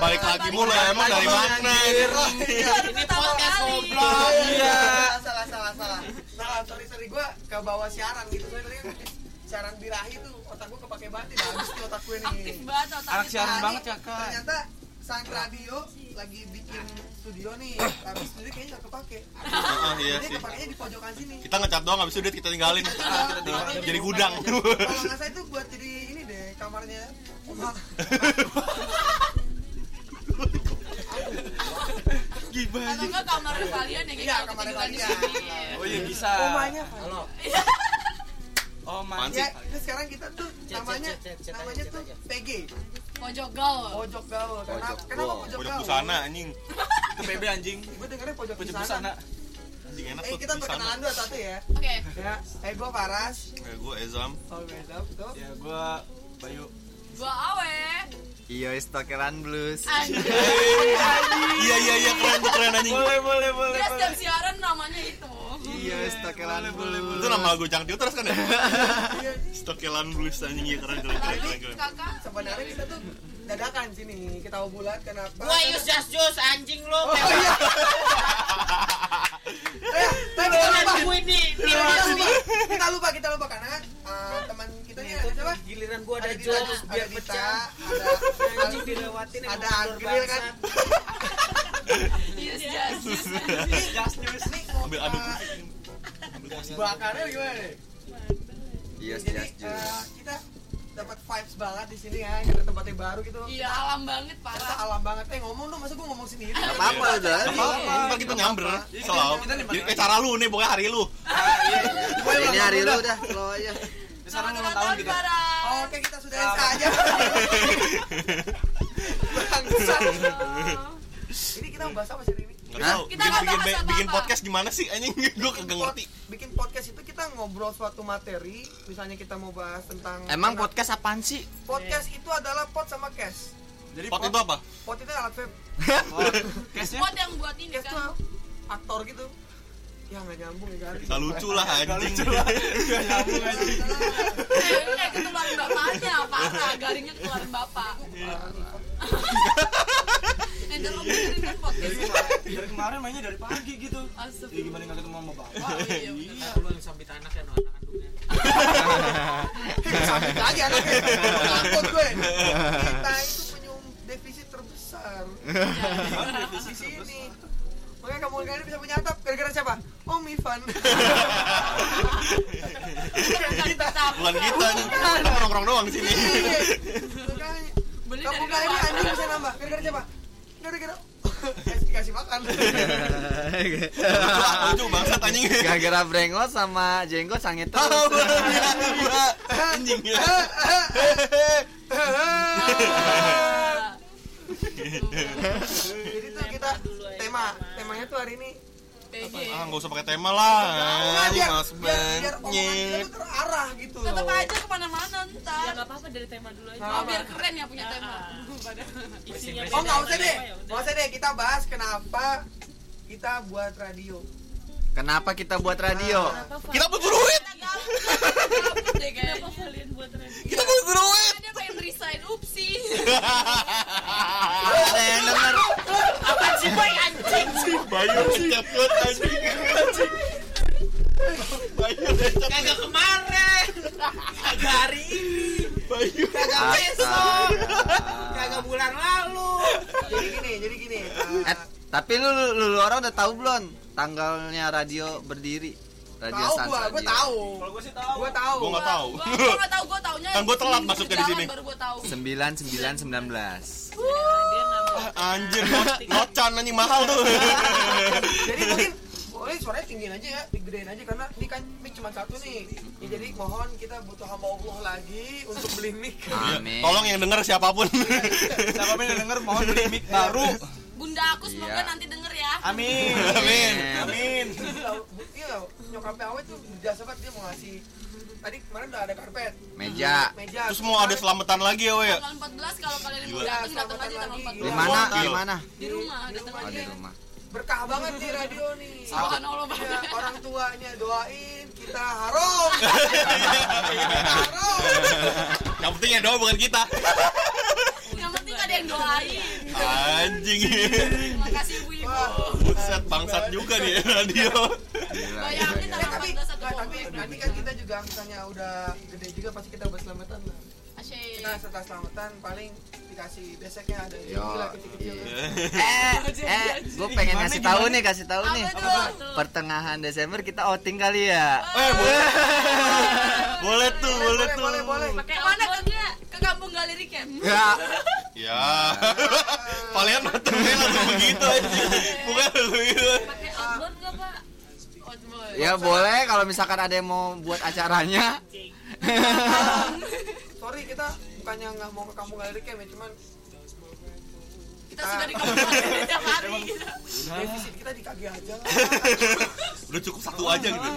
balik lagi mulu emang dari mana Ini podcast goblok. Iya. Salah salah salah. Salah sorry sorry gue ke bawah siaran gitu. Kan siaran birahi tuh otak gue kepake banget nih habis nih otak gue nih. aktif banget otak Anak siaran banget ya kak. Ternyata sang radio lagi bikin studio nih, tapi studio kayaknya nggak kepake. Ah, iya Jadi sih kepakainya di pojokan sini. kita ngecat doang habis itu kita tinggalin jadi gudang Kalau nggak salah itu buat jadi ini deh kamarnya. Oma. atau enggak kamar kalian ya Iya, kita kamar ketiduran di kalian. Oh iya bisa. Omanya. Halo. Oh Apaan man. Ya, itu sekarang kita tuh namanya namanya tuh. PG, pojok gaul pojok gaul. Kenapa? Pojok Kenapa gaul. pojok pojok gaul? busana anjing Itu PB anjing. Gue dengernya pojok, Pojok busana. anjing enak Eh tuh kita perkenalan dulu satu ya. oke Ya, eh gue Paras. eh gue Ezam Oh, Bedap tuh. Ya gua Bayu. Gua awe Iyo Stokelan Blues. iya iya iya keren tuh keren anjing Boleh boleh boleh. dia setiap siaran namanya itu Iyo Stokelan Blues. itu nama lagu Cang terus kan ya Iya, Stokelan Blues anjing iya keren keren keren keren, keren. kakak sebenarnya kita tuh dadakan sini. Kita mau bulat kenapa? Gua Yus Jas Jus anjing lu. Oh iya. Eh, tapi kita lupa. Gue ini. Kita lupa. Kita lupa, kita lupa karena eh, teman kita nih ada siapa? Giliran gua ada Dita, biar pecah. ada Anjing dilewatin ada Agril kan. yes yes yes Just. Ini mau ambil aduk bakarnya gimana nih? Iyo Jadi Jas Jus. Vibes banget di sini ya, karena tempatnya baru gitu. iya alam banget parah alam banget. Eh ngomong dong, masa gue ngomong sendiri? Gak apa-apa udah. Apa-apa, kita nyamber selalu kita nih, Kayak cara lu nih, pokoknya hari lu Ini hari lu udah slow aja. Sekarang ulang tahun kita. Oke kita sudahin saja. Bangsat. Ini kita mau bahas apa sih ini? Kita bikin, bikin, podcast gimana sih anjing Gue kagak ngerti Bikin podcast kita ngobrol suatu materi, misalnya kita mau bahas tentang Emang tentang- podcast apaan sih? podcast itu adalah pot sama cash. Jadi Pot itu apa? Pot itu alat vape. Spot yang buat ini Cash kan tuh aktor gitu. Ya nggak nyambung ya kan? Gak lucu lah anjing Eh, kayak ketularan bapaknya parah garingnya ketularan bapak Eh, podcast dari kemarin mainnya dari pagi gitu. Ya Astagfirullah. gimana nggak ketemu sama bapak? Oh, iya, Lu yang sambit anak ya, no, anak kandungnya. Sambit lagi anaknya. Takut gue. Kita itu punya defisit terbesar. Di sini. Makanya kamu kalian bisa punya atap gara-gara siapa? Om Ivan. kita. Bukan kita nih, kita nongkrong doang di sini Makanya Beli kamu kalian anjing bisa nambah gara-gara siapa? Gara-gara kasih dikasih makan. Lucu, bangsat anjing Gara-gara brengos sama jenggot sange Tahu, terus. Anjing ya Jadi tuh kita tema temanya tuh hari ini PG Ah, gak usah pakai tema lah. Enggak, Anjing biar, mas biar, biar omongan kita banget tuh terarah gitu tetap aja ke mana-mana Ya ntar nggak apa-apa dari tema dulu aja. oh biar keren ya punya tema. Isinya Oh nggak beda. usah deh, Ya udah. nggak usah deh. Kita bahas kenapa kita buat radio. Kenapa kita buat radio? Kenapa? Kita butuh duit. Kenapa kalian buat radio? Kita butuh duit pengen resign upsi Ada yang denger? Apaan sih boy anjing? Bayu kecepet anjing Bayu kecepet Kagak kemarin. Kagak hari ini. Bayu Kagak besok. Kagak bulan lalu. Jadi gini, jadi gini. Eh, tapi lu, lu, lu orang udah tahu belum tanggalnya radio berdiri? Radio tahu gua, gua tahu. Kalau gue sih tahu. Gua tahu. Gua nggak tahu. gua gua nggak tahu gua taunya Kan gua telat masuknya di sini. baru gua tahu 9919. Dia nambah. Anjir, no- nocan anjing mahal tuh Jadi mungkin boleh suaranya tinggiin aja ya, digedein aja karena ini kan mic cuma satu nih. Ya, jadi mohon kita butuh hamba Allah lagi untuk beli mic. Amin. Tolong yang denger siapa pun Siapa yang denger mohon beli mic baru. bunda aku semoga Iya. nanti denger ya Amin. Amin Amin. Iya, nyokapnya awet tuh berjasa banget dia mau ngasih. Tadi kemarin udah ada karpet, Meja. meja. Terus mau ada selamatan lagi ya, we ya? tanggal 14 kalau kalian mau datang datang aja tanggal Lagi. 14 Di mana? Di mana? di rumah datang Oh, aja di rumah. berkah banget nih radio nih. Subhanallah Ya, banget. orang tuanya doain kita harum. kita harum. Yang penting ya doa bukan kita ada yang doain Anjing. Terima kasih ibu-ibu. Buset bangsat juga nih radio. Bayangin Ya, tanah tapi bangsa satu nah, tapi komplek. nanti kan kita juga misalnya udah gede juga pasti kita buat selamatan lah. Asyik. Kita setelah selamatan paling dikasih beseknya ada Yo. gila kecil-kecil. Eh, eh, gue pengen Gimana, ngasih tahu nih, kasih tahu nih. Apa tuh? Pertengahan Desember kita outing kali ya. Eh, boleh. boleh tuh, boleh boleh, tuh. boleh, boleh. Pakai mana ke kampung galeri camp? Ya, Ya. Kalian matengnya langsung begitu aja. Bukan begitu. Pakai outbound nggak pak? Outbound. ya boleh kalau misalkan ada yang mau buat acaranya. Sorry kita bukannya nggak mau ke kampung galeri camp ya, cuman Kita sudah di kampung galeri tiap hari. gitu. defisit kita di KG aja. Udah cukup satu aja gitu.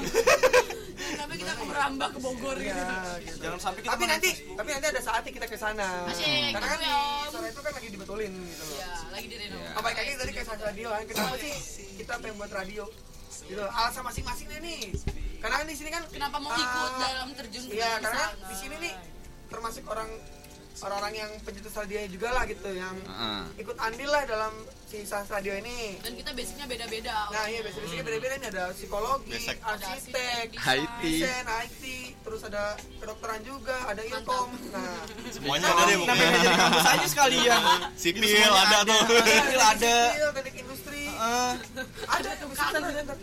Tapi kita ke merambah ke Bogor gitu. Iya, gitu. Jangan sampai kita Tapi nanti, tapi nanti ada saatnya kita ke sana. Karena kan gitu ya, sana itu kan lagi dibetulin gitu loh. Ya, lagi di Reno. Oh, baik lagi tadi kayak radio kan. Kenapa sih kita pengen buat radio? Gitu. Alasan masing-masing deh nih. Karena kan di sini kan Kenapa mau ah, ikut dalam terjun ke Iya, karena di sini nih termasuk orang orang-orang yang pencetus radio juga lah gitu yang Heeh. ikut andil lah dalam si Radio ini. Dan kita basicnya beda-beda. Nah iya biasanya beda-beda nih ada psikologi, Basic. arsitek, IT. desain, IT, terus ada kedokteran juga, ada ilkom. Nah, Semuanya ada deh Namanya pokoknya. jadi kampus aja sekalian. Sipil ada tuh. Sipil ada. Sipil, teknik industri, Heeh. ada tuh ada, ada,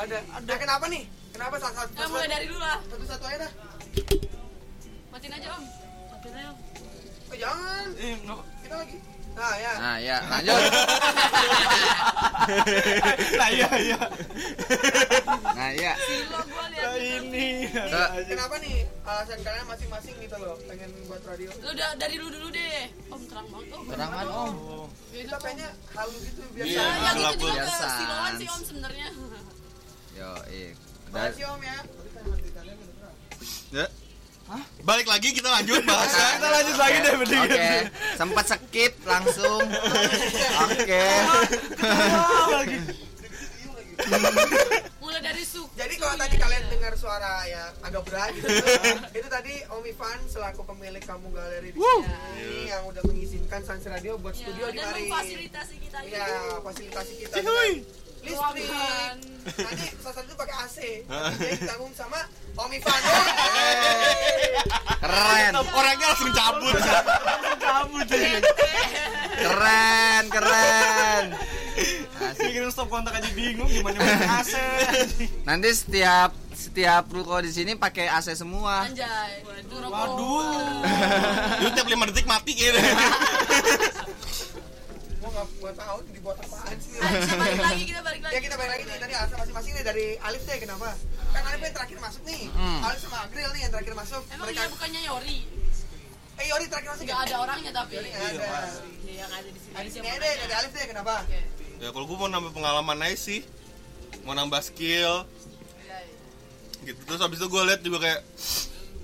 ada. Ada kenapa nih? Kenapa salah satu? Nah, mulai dari dulu lah. Satu-satu aja dah. Matiin aja om. Matiin aja om. Oh, jangan, Eh, nggak- kita lagi. Nah ya, Nah, ya, lanjut. Nah, iya iya. Nah, ya. Gila gua lihat Nah, ini. Ke- kenapa nih alasan kalian masing-masing gitu loh pengen buat radio? Lu udah dari lu dulu deh. Om terang banget om. Terang banget, Om. Gitu, Kita Om. pengennya halu gitu Iya, Ya, yang gelap itu juga ke biasa. siloan sih om sebenarnya. Yo, iya. Makasih om ya. Ya. Balik lagi kita lanjut bahas. Lanjut lagi deh Oke, berdua. sempat skip langsung. Oke. Mulai dari su. Jadi kalau tadi kalian dengar suara ya agak berat gitu, itu tadi Om Ivan selaku pemilik kampung galeri di sini yang udah mengizinkan Sans Radio buat Ya, studio di dan mari. memfasilitasi kita Iya, ini. fasilitasi kita. Listrik. Ruangan. Nanti salah satu pakai AC. Jadi ditanggung sama Om Ivan. Keren. Orangnya langsung cabut. Cabut aja. Keren, keren. Asik. Bikin stop kontak aja bingung gimana main AC. Nanti setiap setiap ruko di sini pakai AC semua. Anjay. Waduh. Itu tiap 5 detik mati gitu. Gua nggak gua tahu dibuat apaan sih. Bisa balik lagi kita balik lagi. Ya kita balik lagi nih tadi alasan masing-masing nih dari Alif deh kenapa? Kan Alif yang terakhir masuk nih. Hmm. Alif sama Agril nih yang terakhir masuk. Emang Mereka dia bukannya Yori? Eh Yori terakhir masuk Gak ada orangnya tapi. Yori nggak ada. Iya, yang ada di sini. Di sini deh dari Alif deh kenapa? Ya kalau gue mau nambah pengalaman aja sih. Mau nambah skill Iya, iya. gitu. Terus habis itu gue lihat juga kayak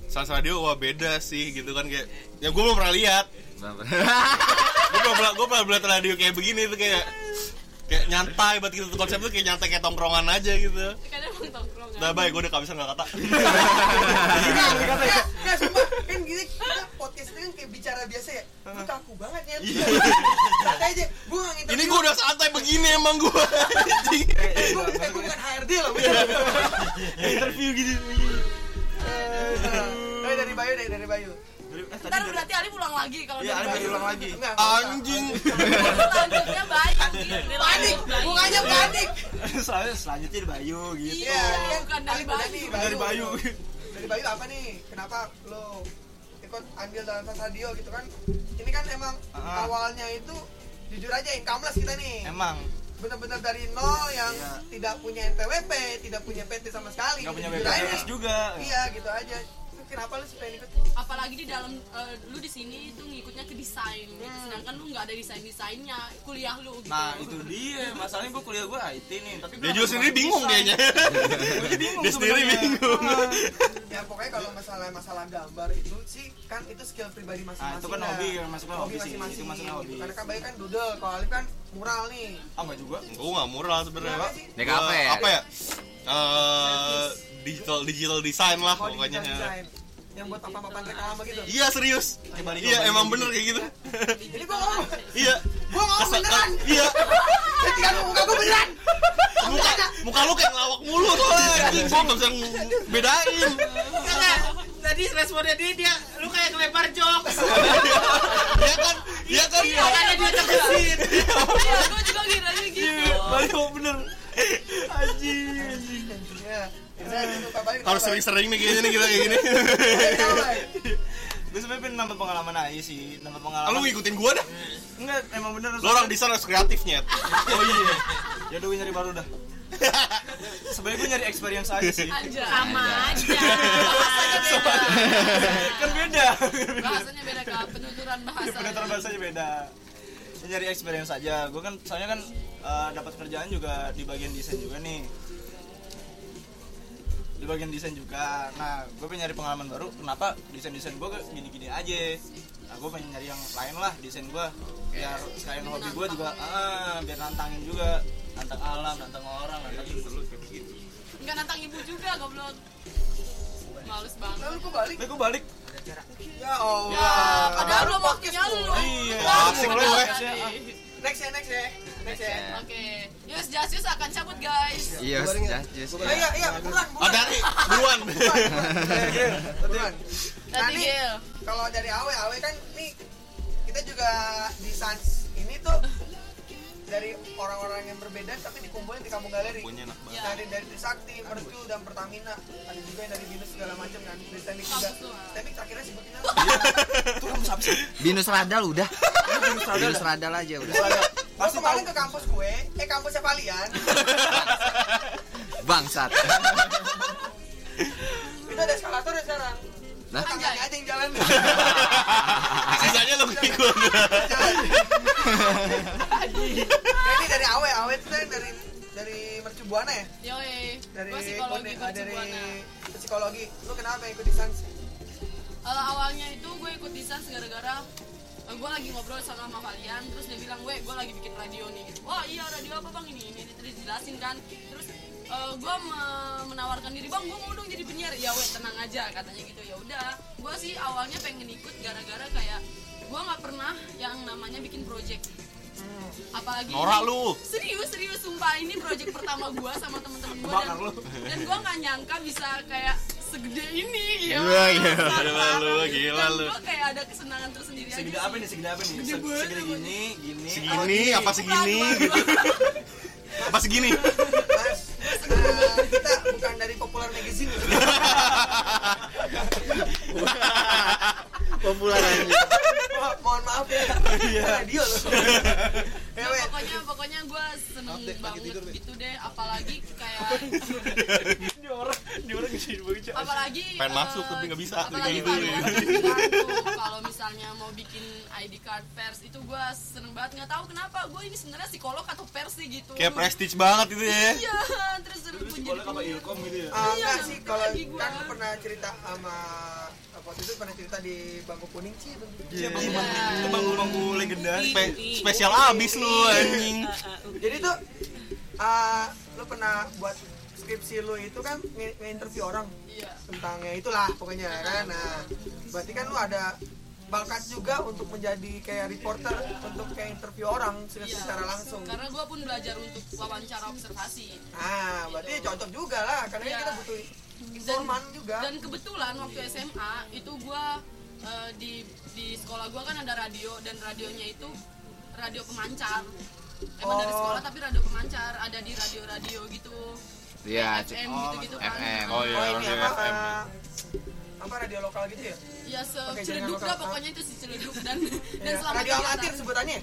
Sans Radio wah beda sih gitu kan kayak ya gue belum pernah lihat gue pernah gue pernah lihat radio kayak begini tuh kayak kayak nyantai buat gitu konsep tuh kayak nyantai kayak tongkrongan aja gitu. Emang tongkrongan. udah baik gue udah kehabisan nggak kata. Enggak, enggak, enggak, sumpah. Kan gini, kita podcast ini kan kayak bicara biasa ya. Gue kaku banget ya. Santai aja, gue gak nginterview ini gue udah santai begini emang gue Eh, gue eh, gue bukan HRD loh Interview gitu. Eh, dari Bayu deh, dari Bayu Eh, tadi Ntar dari- berarti Ali pulang lagi kalau Iya, Ali dari baru ulang lagi. Enggak, anjing Selanjutnya baik. Panik, bukannya panik Soalnya selanjutnya di Bayu gitu. Iya, ini kan bukan dari Bayu. nih, Dari Bayu. Dari Bayu apa nih? Kenapa lo ikut andil dalam Sans Radio gitu kan? Ini kan emang Ah. awalnya itu jujur aja incomeless kita nih Emang benar-benar dari nol yang Iya. tidak punya NPWP, tidak punya PT sama sekali. nggak punya. BPJS juga. Iya, gitu aja. Kenapa lu pengen ikut? apalagi di dalam eh, lu di sini itu ngikutnya ke desain gitu. sedangkan lu nggak ada desain desainnya kuliah lu gitu Nah itu dia, masalahnya gue kuliah gue IT nih Tapi dia juga sendiri bingung kayaknya Gue bingung dia sendiri bingung Ya pokoknya kalau masalah masalah gambar itu sih kan itu skill pribadi Nah masing-masing. itu kan lah. hobi, yang masuknya hobi, sih masing-masing. Itu masuknya hobi Karena kan Bayu kan doodle, kalau Alif kan mural nih. Ah enggak juga gue nggak mural sebenarnya Gua ya? apa ya Eh, digital digital design lah Kalau pokoknya design. Yang buat papan-papan reklama gitu Iya serius. Iya emang bener kayak gitu. jadi gua ngomong Iya. gua ngomong beneran Iya. jadi kan muka gua beneran Muka muka lu kayak ngelawak mulu soalnya. Anjing gua nggak bisa bedain. Tadi responnya dia dia lu kayak ngelempar jokes. Iya kan? Iya kan? Makanya dia terkesit. Iya, gue juga kiranya gitu. Balik bener. Anjing, anjing. Harus sering-sering nih kayaknya nih kita kayak gini. Gue sebenarnya pengen nambah pengalaman aja sih, nambah Ah, pengalaman. Lu ngikutin gua dah. Enggak, emang bener. Lu orang desain harus kreatif nyet. Oh iya. Ya udah gue nyari baru dah. Sebenarnya gue nyari experience aja sih. Aja. Sama aja. Kan beda. Bahasanya beda kak. Penuturan bahasa. Penuturan bahasanya beda. Ya, nyari experience aja. Gue kan soalnya kan eh, dapat kerjaan juga di bagian desain juga nih. Di bagian desain juga. Nah, gue pengen nyari pengalaman baru. Kenapa desain-desain gue gini-gini aja? Nah, gue pengen nyari yang lain lah desain gue. Biar sekalian hobi gue juga, ah, biar nantangin juga. Nantang alam, nantang orang, nantang Enggak nantang ibu juga goblok. Males banget. lalu gua balik Tapi gue balik. ya Allah Ya, padahal belum waktunya lu. Iya, asing lu, weh. next ya next ya Oke, Yus Jasius akan cabut guys. Oh, iya iya buruan. Ah buruan. Buruan. buruan Nanti kalau dari awe awe kan nih kita juga di Sans ini tuh dari orang-orang yang berbeda tapi dikumpulin di kampung galeri Punya enak banget. dari dari Trisakti, Mercu dan Pertamina ada juga yang dari Binus segala macam kan dari teknik juga teknik terakhirnya sebutin apa? Itu kamu siapa sih? Binus radal udah. Binus radal aja udah. Pas kemarin ke kampus gue, eh kampusnya kalian Bangsat. itu ada eskalator ya sekarang Nah, tangannya aja yang jalan. Sisanya lu ikut. Ya, ini dari awe awe itu kan dari dari Mercu Buana ya? Yoi, dari psikologi ah, dari psikologi. Lu kenapa ikut di Sans? Kalau awalnya itu gue ikut desain gara-gara eh, gue lagi ngobrol sama sama kalian terus dia bilang gue gue lagi bikin radio nih. Gitu. wah iya radio apa bang? Ini ini terus jelasin kan. Terus eh, gue me- menawarkan diri bang gue mau dong jadi penyiar ya weh tenang aja katanya gitu ya udah gue sih awalnya pengen ikut gara-gara kayak gue nggak pernah yang namanya bikin project apalagi Norak ini- lu. serius serius sumpah ini project pertama gue sama temen-temen gue dan, dan gue nggak nyangka bisa kayak segede ini ya Gila, gila. Gila lu, gila lu. gue kayak ada kesenangan tersendiri aja Segede apa nih? Segede apa nih? Gede Se- banget, Segede Bang. gini, gini. Segini apa segini? Apa segini? Kita bukan dari populer magazine Populer aja. Mo- mohon maaf ya. Radio loh. Ya Nah, pokoknya pokoknya gue seneng banget gitu deh. Apalagi kayak Dia orang, dia orang banget. apalagi Pengen eh, masuk, tapi nggak bisa. apalagi Kayak gitu. kalau tuh, kalau misalnya mau bikin ID card pers itu gue seneng banget nggak tahu kenapa gue ini sebenarnya psikolog atau pers sih gitu Kayak prestige banget itu ya. iya terus terus Lu sekolah apa ilkom gitu ya? Ah, Iya, enggak sih kalau kan pernah cerita sama waktu itu pernah cerita di bangku kuning sih itu Iya, bangku Iya. itu bangku-bangku legendaris. Spe- spesial abis lu anjing. jadi tuh ah, lu pernah buat skripsi lu itu kan nge- nge-interview orang. Iya. Tentang ya itulah pokoknya kan? Nah berarti kan lu ada bakat juga untuk menjadi kayak reporter untuk kayak interview orang secara, Iya. secara langsung. karena gue pun belajar untuk wawancara observasi. Ah berarti cocok juga lah karena Iya. kita butuh informan juga. dan kebetulan waktu SMA itu gua eh, di di sekolah gua kan ada radio dan radionya itu radio pemancar. Emang dari Oh. sekolah tapi radio pemancar ada di radio-radio gitu Iya, FM oh, gitu-gitu kan FM. Oh, iya. oh ini apa FM. eh, apa radio lokal gitu ya ya lokal. dah pokoknya itu seceleduk dan dan Iya, selama radio amatir sebutannya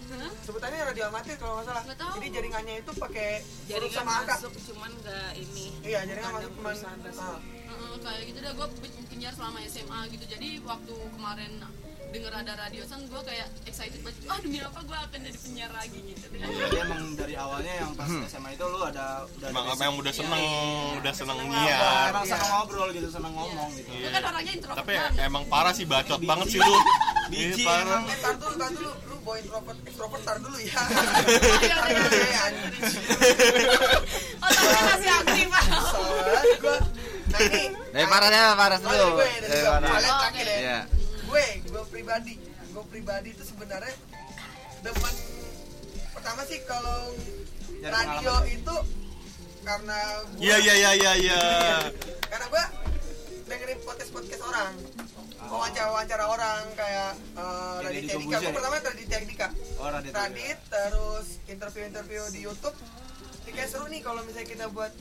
sebutannya radio amatir kalau nggak salah tahu. jadi jaringannya itu pakai Jaringan sama angka masuk cuman nggak ini. iya jaringan masuk cuman resmi. ah. Heeh, kayak gitu dah gue penyiar selama SMA gitu jadi waktu kemarin denger ada radio san gue kayak excited banget ah demi apa gue akan jadi penyiar lagi gitu Jadi emang dari awalnya yang pas SMA itu lu ada udah Emang ada apa yang udah seneng, udah seneng basic- nyiar. Emang Iya. seneng ngobrol gitu, seneng ngomong gitu. gue kan orangnya introvert Tapi banget emang parah sih bacot banget sih lu. Biji Iya parah. eh tar dulu tar dulu lu bawa introvert extrovert tar dulu ya Iya, iya. ya, anjing. otaknya masih aktif nah ini Daripada Paras ya, Paras Oh, dulu. dari gue, dari. Paras. Kalian Oh, terakhir ya. Gue, gue pribadi, gue pribadi itu sebenarnya demen pertama sih kalau radio itu karena gue Iya iya iya iya iya. karena gue dengerin podcast podcast orang wawancara wawancara orang kayak uh, Kayak Radit Dika gue pertama Radit Dika Oh, Radit. Radit terus interview interview di YouTube ini kayak seru nih kalau misalnya kita buat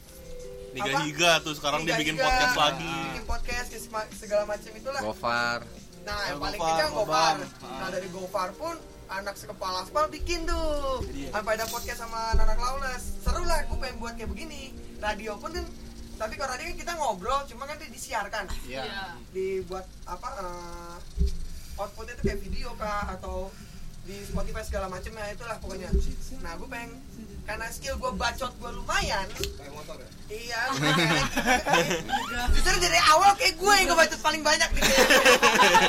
Niga Apa? Higa tuh sekarang dia bikin podcast lagi. bikin podcast segala macam itulah Gofar. Nah, yang paling kecil Gofar. Gobam. Nah, dari Gofar pun anak sekepala aspal bikin tuh. Iya. Sampai ada podcast sama anak Lawless. Seru lah, aku pengen buat kayak begini. Radio pun kan tapi kalau radio kan kita ngobrol, cuma kan dia disiarkan. Iya. Iya. Dibuat apa eh, outputnya itu kayak video kah atau di Spotify segala macam ya itulah pokoknya. Nah, gue pengen karena skill gue bacot gue lumayan. Iya. Justru dari awal kayak gue yang ngebacot paling banyak nih.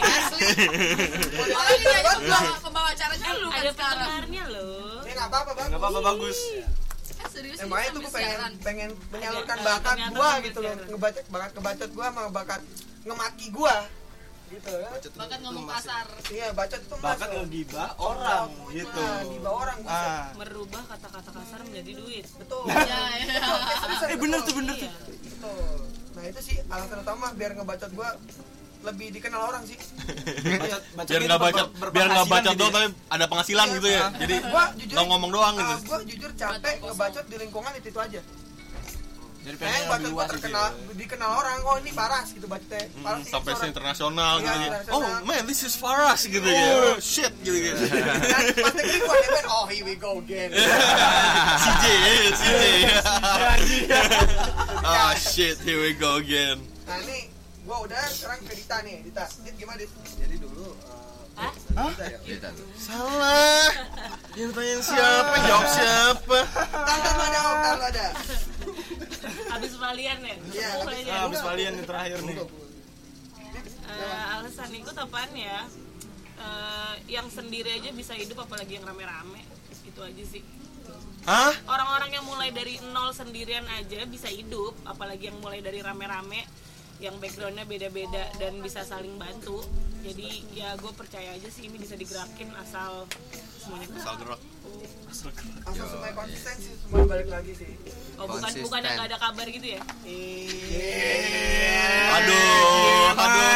Asli. Oh, ini banget pembawa, acaranya lu kan Ada pendengarnya loh. Ya nggak apa-apa bagus. Enggak apa-apa bagus. Eh, serius ini makanya tuh gue pengen pengen menyalurkan Ada, bakat gue gitu loh, ngebacot bakat ngebacot gue sama bakat ngemaki gue gitu ya. Bakat ngomong kasar. Iya, bacot itu Bakat ngegibah orang gitu. Nah, bawah orang. Ah. Merubah kata-kata kasar menjadi duit. Betul. Iya, iya. Eh bener tuh bener Iya. Betul. Nah itu sih alasan utama biar ngebacot gue lebih dikenal orang sih. Bacot, bacot Biar nggak bacot, biar nggak bacot gitu doang ya. tapi ada penghasilan gitu ya. Jadi Gua jujur ngomong doang gitu. gue jujur capek ngebacot di lingkungan itu, itu aja. Jadi pengen lebih gue luas gitu terkenal, ya. dikenal orang, oh ini Paras gitu bacotnya. Hmm, Paras ini sampai se internasional Iya, gitu. ya. Oh man, this is Faras gitu ya. Oh shit gitu gitu. Dan pas negeri gue demen, oh here we go again. CJ, CJ. Ah shit, here we go again. Nah ini gue udah sekarang ke Dita nih, Dita. Dit gimana Dit? Jadi dulu Hah? Dita ya. Gitu. Salah. Yang tanya siapa, jawab siapa. Lu ada, lu ada. Habis valian ya? Iya, habis- iya. Ah, valian yang terakhir nih. Eh, alasan ikut apaan ya? Eh, yang sendiri aja bisa hidup apalagi yang rame-rame. Itu aja sih. Hah? Orang-orang yang mulai dari nol sendirian aja bisa hidup, apalagi yang mulai dari rame-rame yang backgroundnya beda-beda dan bisa saling bantu. Jadi ya gue percaya aja sih ini bisa digerakin asal semuanya. Asal gerak. Asal semuanya konsisten sih, semuanya balik lagi sih. Oh bukan Konsisten. bukan yang gak ada kabar gitu ya? Aduh, aduh.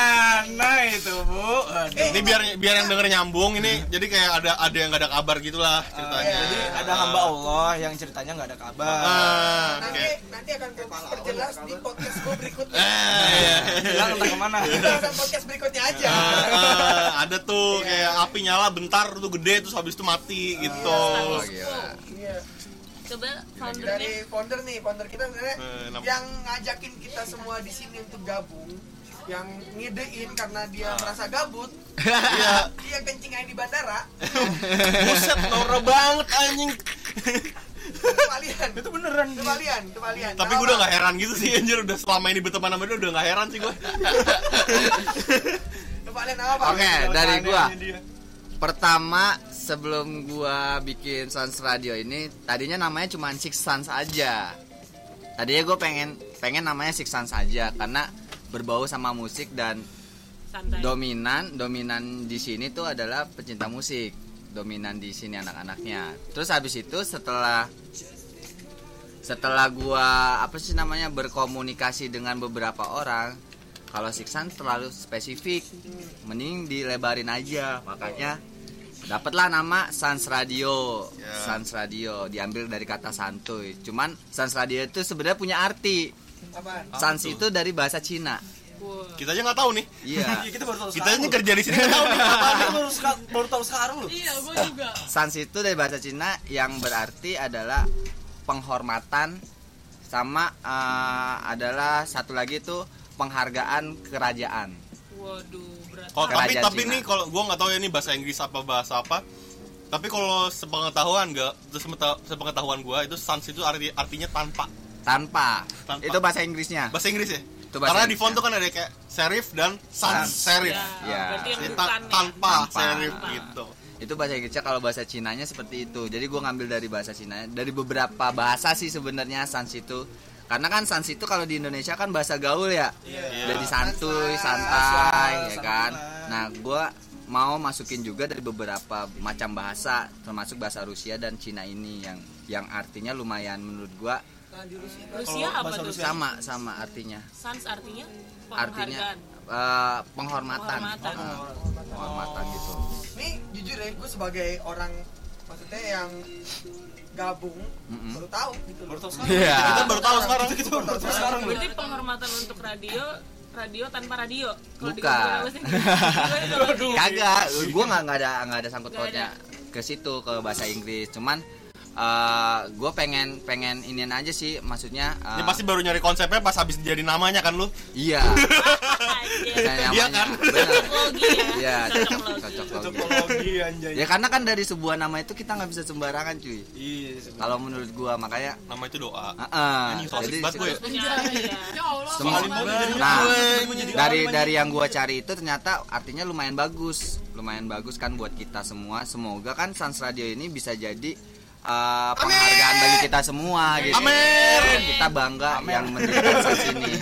Mana itu, Bu? Aduh. Ini biar biar yang denger nyambung ini jadi kayak ada ada yang gak ada kabar gitulah ceritanya. Jadi ada hamba Allah yang ceritanya nggak ada kabar. Ah, Nanti nanti akan perjelas di podcast gue berikutnya. eh iya. Bilang entah ke mana. Kita akan podcast berikutnya aja. Ah, ah, ada tuh kayak api nyala bentar tuh gede terus habis itu mati gitu. Oh, gila. Iya. Coba Dari foundernya founder nih, founder kita sebenarnya Eh, yang ngajakin kita semua di sini untuk gabung, yang ngidein karena dia merasa gabut, Iya. dia kencing aja di bandara, Buset, norak banget anjing. itu kalian. Itu beneran. Itu kalian. Tapi gue udah gak heran gitu sih anjir udah selama ini berteman sama dia udah gak heran sih gue. Itu kalian apa? Oke, dari gua. Aneh-aneh dia. Pertama sebelum gua bikin Sans Radio ini tadinya namanya cuma Six Sans aja. Tadinya gue pengen pengen namanya Six Sans aja karena berbau sama musik dan santai. dominan dominan di sini tuh adalah pecinta musik. Dominan di sini anak-anaknya. Terus habis itu setelah setelah gua apa sih namanya berkomunikasi dengan beberapa orang kalau Siksan terlalu spesifik mending dilebarin aja makanya dapatlah nama Sans Radio Ya. Sans Radio diambil dari kata santuy cuman Sans Radio itu sebenarnya punya arti Apaan? Sans tuh? itu dari bahasa Cina Wah. Kita aja nggak tahu nih. iya kita baru tahu Kita sekarang, aja kerja di sini nggak tahu nih apa Kita baru baru tahu sekarang loh. Iya, gue juga. Sans itu dari bahasa Cina yang berarti adalah penghormatan sama eh, adalah satu lagi tuh penghargaan kerajaan. Waduh. Kalau tapi Kerajaan tapi Cina. nih kalau gua nggak tahu ya ini bahasa Inggris apa bahasa apa. Tapi kalau sepengetahuan terus sepengeta- sepengetahuan gua itu sans itu arti artinya tanpa. Tanpa. Tanpa. Itu bahasa Inggrisnya. Bahasa Inggris ya? Itu bahasa Karena di Inggris, font tuh kan ada kayak serif dan sans Sans. serif. Ya, Ya. berarti yang Jadi bukan ta- ya. tanpa, Tanpa. serif Tanpa. gitu. Itu bahasa Inggrisnya kalau bahasa Cinanya seperti itu. Jadi gua ngambil dari bahasa Cina. Dari beberapa bahasa sih sebenarnya sans itu karena kan sans itu kalau di Indonesia kan bahasa gaul ya. Iya. jadi santuy santai ya kan? Nah gua mau masukin juga dari beberapa macam bahasa termasuk bahasa Rusia dan Cina ini yang yang artinya lumayan menurut gua Nah, di Rusia Rusia apa tuh? Rusia. sama sama artinya. Sans artinya artinya penghargaan eh, penghormatan. Penghormatan. Eh, penghormatan gitu. Nih jujur ya, gue sebagai orang maksudnya yang gabung Mm-mm. baru tahu gitu. Baru tahu sekarang. Iya. Kita baru tahu sekarang. Kita baru tahu sekarang. berarti penghormatan untuk radio radio tanpa radio kalau Bukan. Kagak gua nggak nggak ada nggak ada sangkut pautnya ke situ ke bahasa Inggris cuman eh gue pengen pengen inian aja sih maksudnya eh, Ini pasti baru nyari konsepnya pas habis jadi namanya kan lu. iya Iya namanya. kan? Bener. Cocok logi ya Iya, Cocok cocok logi. cocok logi. Cocokologi anjay. Ya karena kan dari sebuah nama itu kita nggak bisa sembarangan cuy. Iya, sebenarnya. Kalau menurut gua makanya Nama itu doa. Heeh. Jadi banget gue. Ya. Ya Allah. Semua-? Nah, dari dari yang gua cari itu ternyata artinya lumayan bagus. Lumayan bagus kan buat kita semua. Semoga kan Sans Radio ini bisa jadi uh, penghargaan bagi kita semua gitu. Amin. Kita bangga yang mendirikan Sans ini.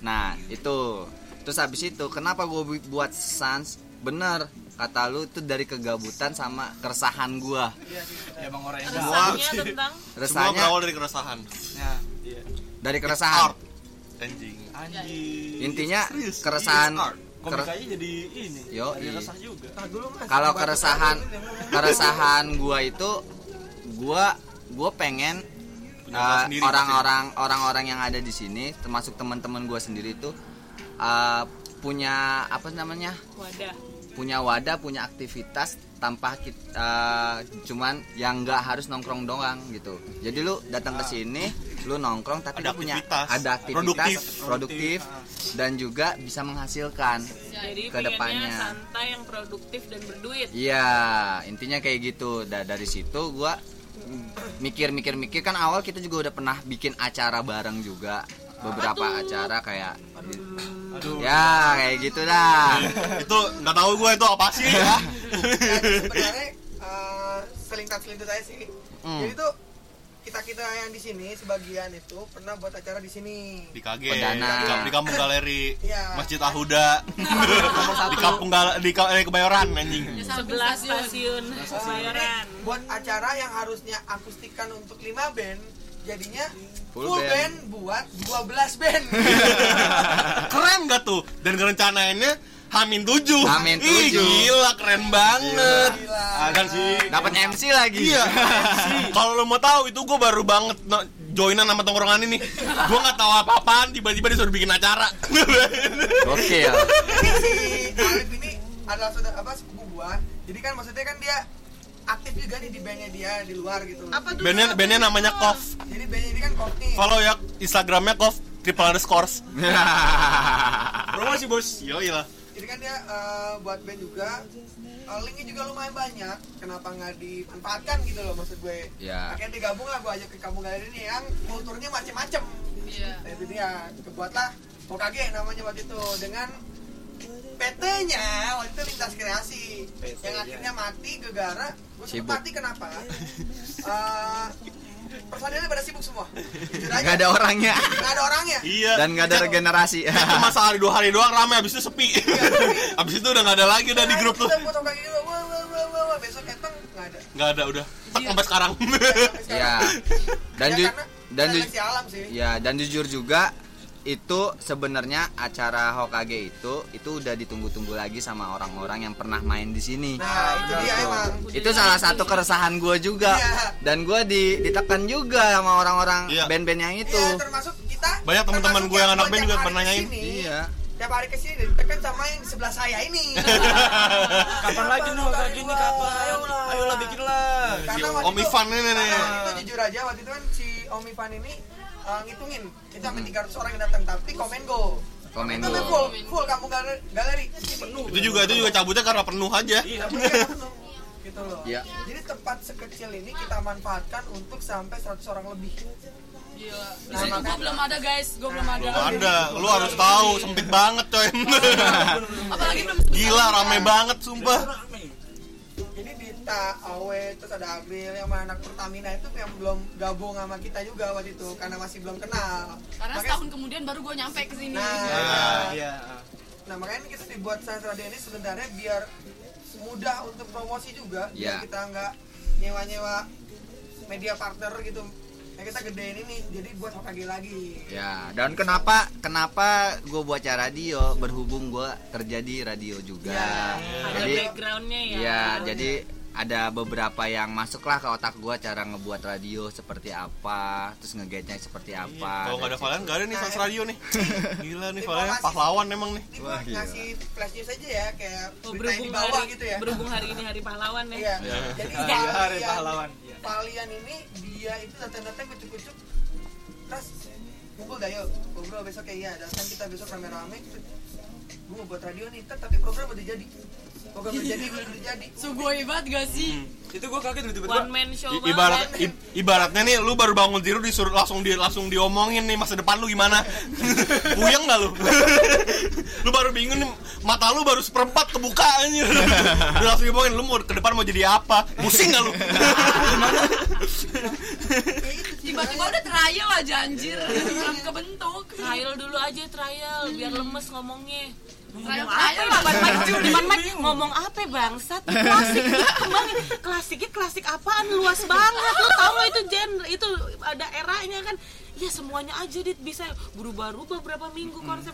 Nah, itu. Terus habis itu kenapa gua bu- buat Sans? Bener kata lu itu dari kegabutan sama keresahan gua. Ya, emang orang yang Resahnya tentang Semua Resahnya berawal dari keresahan. Nah, iya. dari keresahan. Art. Anjing. Anjing. Intinya Serius, keresahan komik aja jadi ini. Yo, Jadi iya. resah juga. Nah, dulu Mas, kalau keresahan keresahan gua itu gua gua pengen Punya uh, kelas sendiri orang-orang orang-orang yang ada di sini termasuk teman-teman gua sendiri itu uh, punya apa namanya wadah punya wadah punya aktivitas tanpa kita cuman yang nggak harus nongkrong doang gitu jadi lu datang ke sini lu nongkrong tapi Ada lu punya aktivitas. ada aktivitas Produktif. produktif dan juga bisa menghasilkan jadi Ke depannya. santai yang produktif dan berduit Iya, intinya kayak gitu. Da- dari situ gua mikir-mikir-mikir kan awal kita juga udah pernah bikin acara bareng juga. Beberapa acara kayak Aduh. Ya kayak gitu dah. itu nggak tahu gue itu apa sih ya. Ya, sebenarnya eh, selintas-selintas aja sih. Hmm. Jadi tuh kita kita yang di sini sebagian itu pernah buat acara di sini. di KG Perdana. di, di kampung galeri Iya. Masjid Ahuda di kampung gal di Ka- eh, kebayoran anjing Ya, samping sebelah stasiun. stasiun Kemayoran Buat acara yang harusnya akustikan untuk 5 band, jadinya Full full, band. band. buat 12 band. keren gak tuh dan kerencanaannya Hamin 7 Hamin Ih, 7. gila keren banget Gila. dan sih Dapat MC lagi. Iya. Kalau lo mau tahu itu gue baru banget no- joinan sama tongkrongan ini. Gue nggak tahu apa-apaan tiba-tiba disuruh bikin acara. Oke ya. Si Alif ini adalah saudara apa sepupu gua. Jadi kan maksudnya kan dia aktif juga nih di bandnya dia di luar gitu. Apa tuh? bandnya bandnya namanya Kof. Jadi bandnya ini kan kok nih. Follow ya Instagramnya Kof triple underscores. Promosi bos. Yoi lah. Jadi kan dia eh, buat band juga. Eh, linknya juga lumayan banyak. Kenapa nggak dimanfaatkan gitu loh maksud gue. Ya. Akhirnya digabung lah gue ajak ke kampung galeri ini yang kulturnya macem-macem. Iya. Nah, itu dia. Kebuatlah Hokage namanya waktu itu dengan PT-nya waktu itu lintas kreasi PT, yang ya. akhirnya mati gegara gue Sibuk. mati kenapa Eh, personilnya pada sibuk semua jujur aja Gak ada orangnya nggak ada orangnya Iya. dan gak ada regenerasi. Cuma sehari dua hari doang rame abis itu sepi. abis itu udah nggak ada lagi udah di grup tuh. Gitu, besok keteng nggak ada Nggak ada udah. Tak sampai sekarang. Sampai sekarang. Ya. Dan Ya, ju- karena dan ju- alam sih Ya, dan jujur juga itu sebenarnya acara Hokage itu itu udah ditunggu-tunggu lagi sama orang-orang yang pernah main di sini. nah itu dia emang Itu salah satu keresahan gue juga. Iya. Dan gue di, ditekan juga sama orang-orang Iya. band-band yang itu. Iya termasuk kita Banyak teman-teman gue yang anak band juga pernah nanyain. Iya. tiap hari ke sini ditekan sama yang di sebelah saya ini Kapan lagi nih kayak gini kapan? Ayolah. Ayolah bikin lah. Om Ivan ini nih. itu jujur aja waktu itu kan si Om Ivan ini uh, ngitungin kita sampai 300 orang yang datang tapi komen go Komen itu full full kampung galeri, galeri. penuh itu juga itu juga cabutnya karena penuh aja. Iya. Penuh. gitu loh Iya. jadi tempat sekecil ini kita manfaatkan untuk sampai 100 orang lebih Gila. Nah, gua makanya- belum ada guys, gua belum ada. Belum ada, lu harus tahu sempit banget coy. Apalagi belum Gila rame banget sumpah. Kita Awe terus ada Agril yang mana anak Pertamina itu yang belum gabung sama kita juga waktu itu karena masih belum kenal Karena Makanya- setahun kemudian baru gue nyampe ke sini. Nah, Ah, iya Nah makanya kita dibuat Radio ini sebenarnya biar mudah untuk promosi juga biar Ya. kita nggak nyewa-nyewa media partner gitu ya kita gedein ini jadi buat HKG lagi Ya, dan kenapa kenapa gue buat acara radio berhubung gue kerja di radio juga. Ya. ada Jadi backgroundnya ya ya, jadi ada beberapa yang masuklah ke otak gue cara ngebuat radio seperti apa, terus ngegaitnya seperti apa. Iya, Kalau nggak ada Valen nggak ada nih Sans Radio nih. Gila nih Valen pahlawan emang nih. ini Wah, gila. ngasih flash news aja ya kayak Oh, berita yang di berhubung bawah hari gitu ya berhubung hari ini hari pahlawan ya iya Iya. jadi Iya, hari pahlawan Iya. Valian ini dia itu datang-datang kucuk-kucuk terus kumpul dah yuk ngobrol besok kayak iya datang kita besok rame-rame gue mau buat radio nih tapi program udah jadi. Program udah jadi udah jadi. Sugoi banget gak sih? itu gua kaget tiba-tiba. One man show I- ibarat i- ibaratnya nih lu baru bangun tidur disuruh langsung di langsung diomongin nih masa depan lu gimana. Puyeng nggak lu? Lu baru bingung nih mata lu baru seperempat kebuka anjir. Lu langsung diomongin lu mau ke depan mau jadi apa? Pusing nggak lu? Tiba-tiba udah trial aja anjir. Belum kebentuk. trial dulu aja trial biar lemes ngomongnya Ngomong apa bangsat klasik dia kembangin klasiknya klasik apaan? Luas banget. Lu tau gak itu genre itu ada eranya kan? Ya semuanya aja dit. Bisa berubah-ubah berapa minggu konsep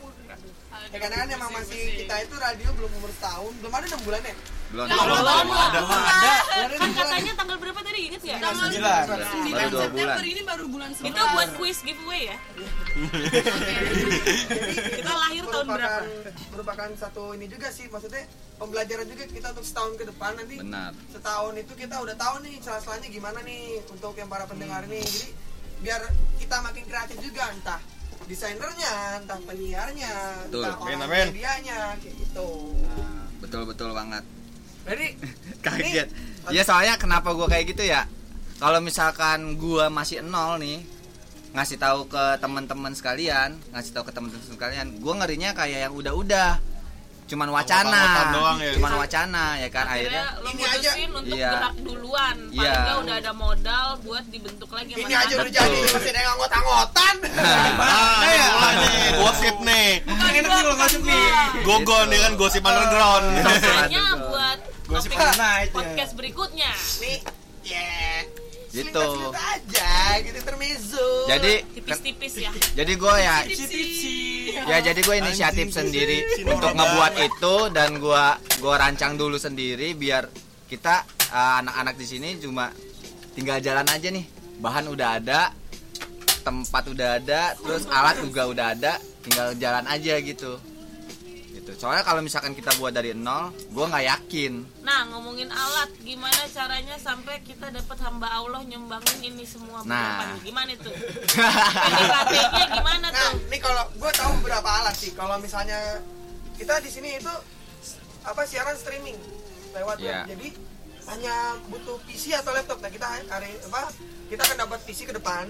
ya karena kan emang masih kita itu radio belum umur setahun. Belum ada enam bulan ya? Belum. Belum, belum. belum. ada. kan katanya tanggal berapa tadi? Inget ya Tanggal sembilan. 9 Baru dua September bulan. ini baru bulan 11. itu buat quiz giveaway ya? Kita lahir tahun berapa? merupakan merupakan satu ini juga sih. Maksudnya pembelajaran juga kita untuk setahun ke depan nanti. Benar. setahun itu kita udah tahu nih celah-celahnya gimana nih untuk yang para pendengar ini jadi biar kita makin kreatif juga entah desainernya entah penyiarnya Betul. entah orang amin. medianya kayak gitu Betul betul banget. jadi Kaget. ini- Ya soalnya kenapa gua kayak gitu ya? Kalau misalkan gua masih nol nih, ngasih tahu ke teman-teman sekalian, ngasih tahu ke teman-teman sekalian, gua ngerinya kayak yang udah-udah. Cuman wacana. Anggot-anggotan doang ya. Cuman wacana ya kan akhirnya akhirnya. lo Ini aja. untuk Iya. gerak duluan. Paling Iya. nggak udah ada modal buat dibentuk lagi ini aja udah jadi masih ada yang anggot-anggotan ah ini mulai nih gosip nih. Enak nih kalau masuk nih gogon nih kan? Gosip underground. Makanya buat Gosip ya. podcast berikutnya. Nih ya. Gitu. aja gitu termezzo Jadi tipis-tipis ya. jadi gua ya ya jadi gue inisiatif Anjing, sendiri untuk ngebuat itu dan gua gua rancang dulu sendiri biar kita uh, anak-anak di sini cuma tinggal jalan aja nih. Bahan udah ada tempat udah ada terus alat juga udah ada tinggal jalan aja gitu gitu soalnya kalau misalkan kita buat dari nol gua nggak yakin nah ngomongin alat gimana caranya sampai kita dapat hamba Allah nyumbangin ini semua Nah. berapa gimana tuh PDKT-nya gimana Nah, tuh ini kalau gue tahu beberapa alat sih. Kalau misalnya kita di sini itu apa siaran streaming lewat Iya. web. Jadi hanya butuh PC atau laptop. Nah, kita hari apa? Kita akan dapat PC ke depan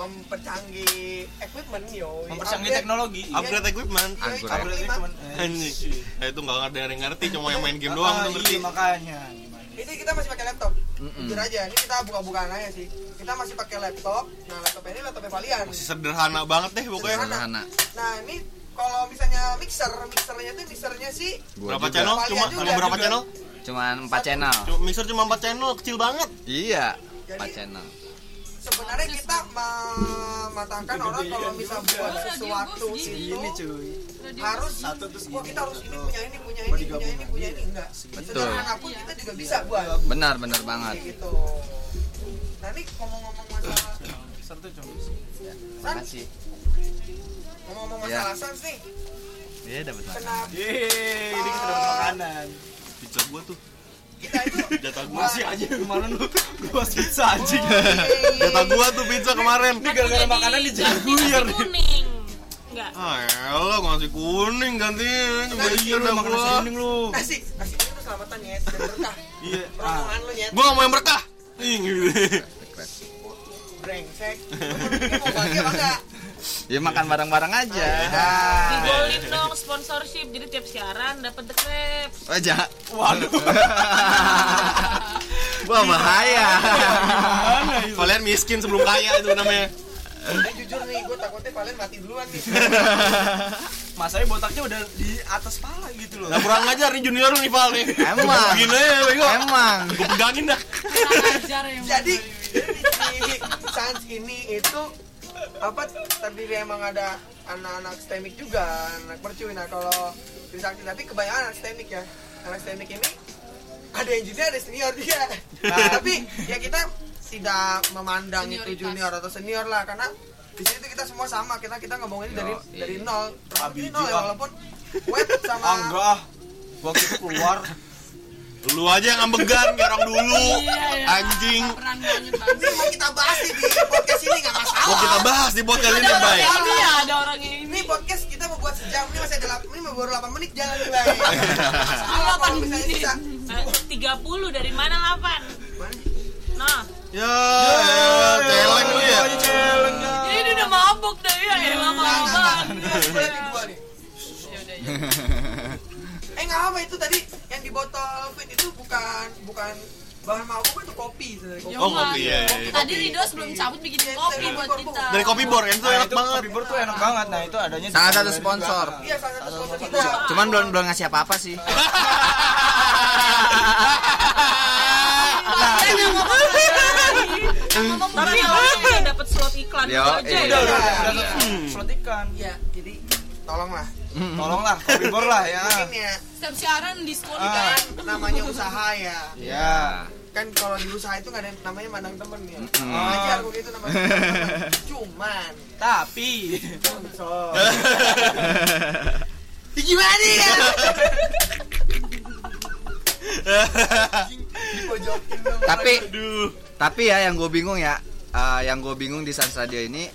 mempercanggih equipment yo. Mempercanggih teknologi. Upgrade equipment. Upgrade. upgrade equipment. Eh, anjing. Nah, itu nggak ada yang ngerti cuma yang main game doang ah, tuh ngerti. iya, makanya ini kita masih pakai laptop. Mm-mm. jujur aja ini kita buka-bukaan aja sih. Kita masih pakai laptop. Nah laptop ini laptopnya Valian. Masih sederhana banget deh pokoknya. Sederhana. Nah ini kalau misalnya mixer mixernya tuh mixernya sih Gua berapa juga. channel? Valian cuma juga, cuma berapa juga. channel? cuman 4 channel. Cuma mixer cuma 4 channel kecil banget. Iya. 4 Jadi- channel sebenarnya kita mematahkan orang kalau bisa buat sesuatu itu ini cuy. Harus Satu terus wah kita harus ini punya ini punya ini punya ini punya ini. Enggak. Betul. sederhana pun kita juga bisa buat. benar benar banget. Gitu. Nah ini ngomong-ngomong masalah satu cuma Sans makasih. Ngomong-ngomong Ya. masalah Sans nih iya dapat kenapa? Yeay, ini kita dapat makanan. Pizza gua tuh kita itu jatah gua sih aja kemarin lu? Gua pizza anjing. Jatah gua tuh pizza kemarin. Ini gara-gara makanan dijaguir nih. kuning. Enggak. Ah elah gua ngasih kuning gantiin Iya lu dah makan gua. nasi kuning lu. nasi nasi ini tuh selamatan nyet dan berkah. Iya. rombongan lu nyet. Gua gak mau yang berkah. Ih, gitu. brengsek. Mau bagi apa enggak Ya makan bareng-bareng aja. Digolin dong sponsorship jadi tiap siaran dapat the crepes. Aja. Waduh. Wah bahaya. Kalian miskin sebelum kaya itu namanya. Eh jujur nih, gue takutnya kalian mati duluan nih. Masanya botaknya udah di atas pala gitu loh. Nah kurang ajar nih junior nih Val nih. Emang. Gini ya bego. Emang. Gue pegangin dah. Jadi di Sans ini itu apa terdiri emang ada anak-anak stemik juga, anak mercuy. Nah kalau Trisakti tapi kebanyakan anak stemik ya. Anak stemik ini ada yang junior, ada senior juga. Nah, tapi ya kita tidak memandang itu junior atau senior lah karena di sini tuh kita semua sama kita kita ngomongin dari dari nol ini nol ya walaupun web sama Ah enggak ah. Gua gitu keluar. Lu aja yang ngambegan kayak orang dulu. Iya, iya. Anjing. Banget ini banget. mau kita bahas di podcast ini nggak masalah Mau kita bahas di podcast ini Ada baik. ini ya, ada orang yang ini. ini podcast kita mau buat sejam ini masih ada ini baru 8 menit jalan nih Bay. Masalah Delapan kalau misalnya menit. bisa. Eh, 30 dari mana 8? Nah, Ya, ya, celeng lu ya. Celeng. Ini udah mabuk deh ya, ya lama Nah, nah, nah. banget. Ini masih boleh dua nih. Ya udah ya. Eh nggak apa itu tadi yang di botol fit itu bukan bukan bahan mabuk itu kopi sebenarnya kopi. Ya Oh, kopi, iya, iya, iya. Tadi Rido sebelum cabut bikin kopi buat kita. Dari kopi bor kan itu Nah, enak itu banget. kopi bor tuh enak banget. Nah, itu adanya di Salah satu sponsor. juga. Iya salah satu sponsor kita. Cuman belum belum ngasih apa-apa sih. Kalian yang dapat slot iklan aja iya. ya. Udah, udah, Iya. slot ikan. Iya jadi tolonglah Tolonglah kopi bor lah ya. mungkin ya Setiap siaran diskon Ah. kan namanya usaha ya Ya. kan kalau di usaha itu nggak ada namanya mandang temen ya Mm. ajar gue gitu namanya cuman Tapi sponsor Ya, gimana nih ya Tapi Aduh. tapi ya yang gue bingung ya, eh, yang gue bingung di Sans Radio ini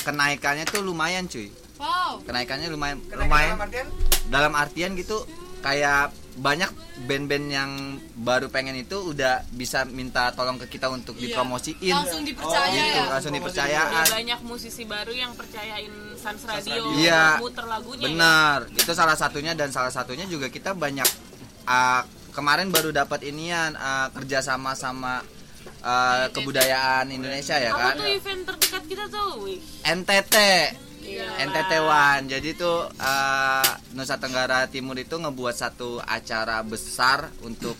kenaikannya tuh lumayan cuy. Wow. Kenaikannya lumayan Kenaikan lumayan dalam artian dalam artian gitu kayak banyak band-band yang baru pengen itu udah bisa minta tolong ke kita untuk Iya. dipromosiin Langsung dipercaya gitu ya. langsung Ya, dipercayaan banyak musisi baru yang percayain Sans Radio Iya. muter lagunya ya. benar itu salah satunya dan salah satunya juga kita banyak uh, kemarin baru dapat inian uh, kerja sama sama uh, kebudayaan Indonesia ya Apa kan tuh event terdekat kita tuh? Wih. NTT Iya. NTT One jadi tuh uh, Nusa Tenggara Timur itu ngebuat satu acara besar untuk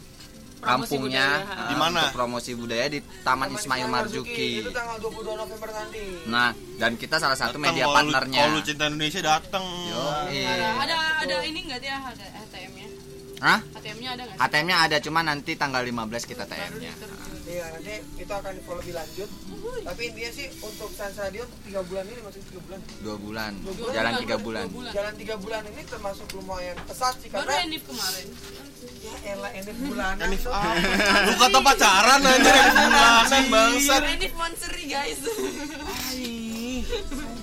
kampungnya uh, Di mana? untuk promosi budaya di Taman Ismail Marzuki itu tanggal 22 November nanti nah dan kita salah satu Datang, media partnernya Kalau cinta Indonesia datang. Ada ada ada ini enggak dia ada ATM-nya? Hah? ATM-nya ada enggak? HTM-nya ada cuma nanti tanggal 15 kita TM-nya. Iya, nanti itu akan di follow lebih lanjut. Tapi intinya sih untuk Sans Radio untuk tiga bulan ini masih tiga bulan. Dua bulan, Dua bulan, jalan tiga bulan. Bulan. Jalan tiga bulan ini termasuk lumayan pesat sih Baru karena Enif kemarin. ya elah ini bulanan. Enif apa? Lu kata pacaran anjir Enif bulanan bangsat. Enif Monseri guys. Gua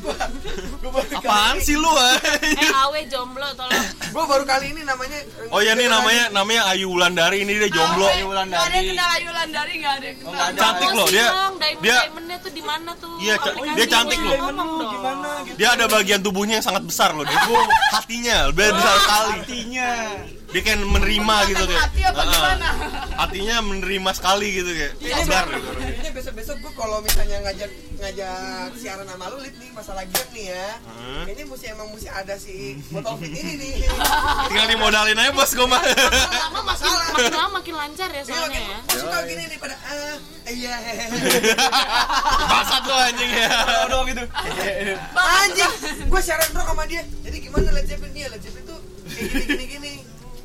baru Apaan sih lu Eh anjir? awe jomblo tolong. Gue baru kali ini namanya. Oh ya nih namanya namanya Ayu Wulandari ini dia jomblo. Awe. Enggak ada yang kenal Ayu Landari enggak ada yang kenal. nggak ada. Cantik loh dia. Dia tuh di mana tuh? Iya, dia cantik loh. Gitu. dia ada bagian tubuhnya yang sangat besar loh. Dia hatinya lebih besar sekali. Hatinya. Dia kayak menerima gitu kayak. Hati apa Heeh. gimana? Hatinya menerima sekali gitu kayak. Sabar gitu. Ini besok besok gue kalau misalnya ngajak ngajak siaran sama lu Lid nih masalah game nih ya. Hmm. Ini mesti emang mesti ada si botol fit ini nih. Tinggal dimodalin aja bos gue mah. Lama makin makin lama makin lancar ya Ini soalnya makin ya. masuk kau gini nih pada ah iya. Basat tuh anjing ya. Doang gitu. Anjing, gue siaran bro sama dia. Jadi gimana Led Zeppelin dia? Led Zeppelin tuh kayak gini gini gini.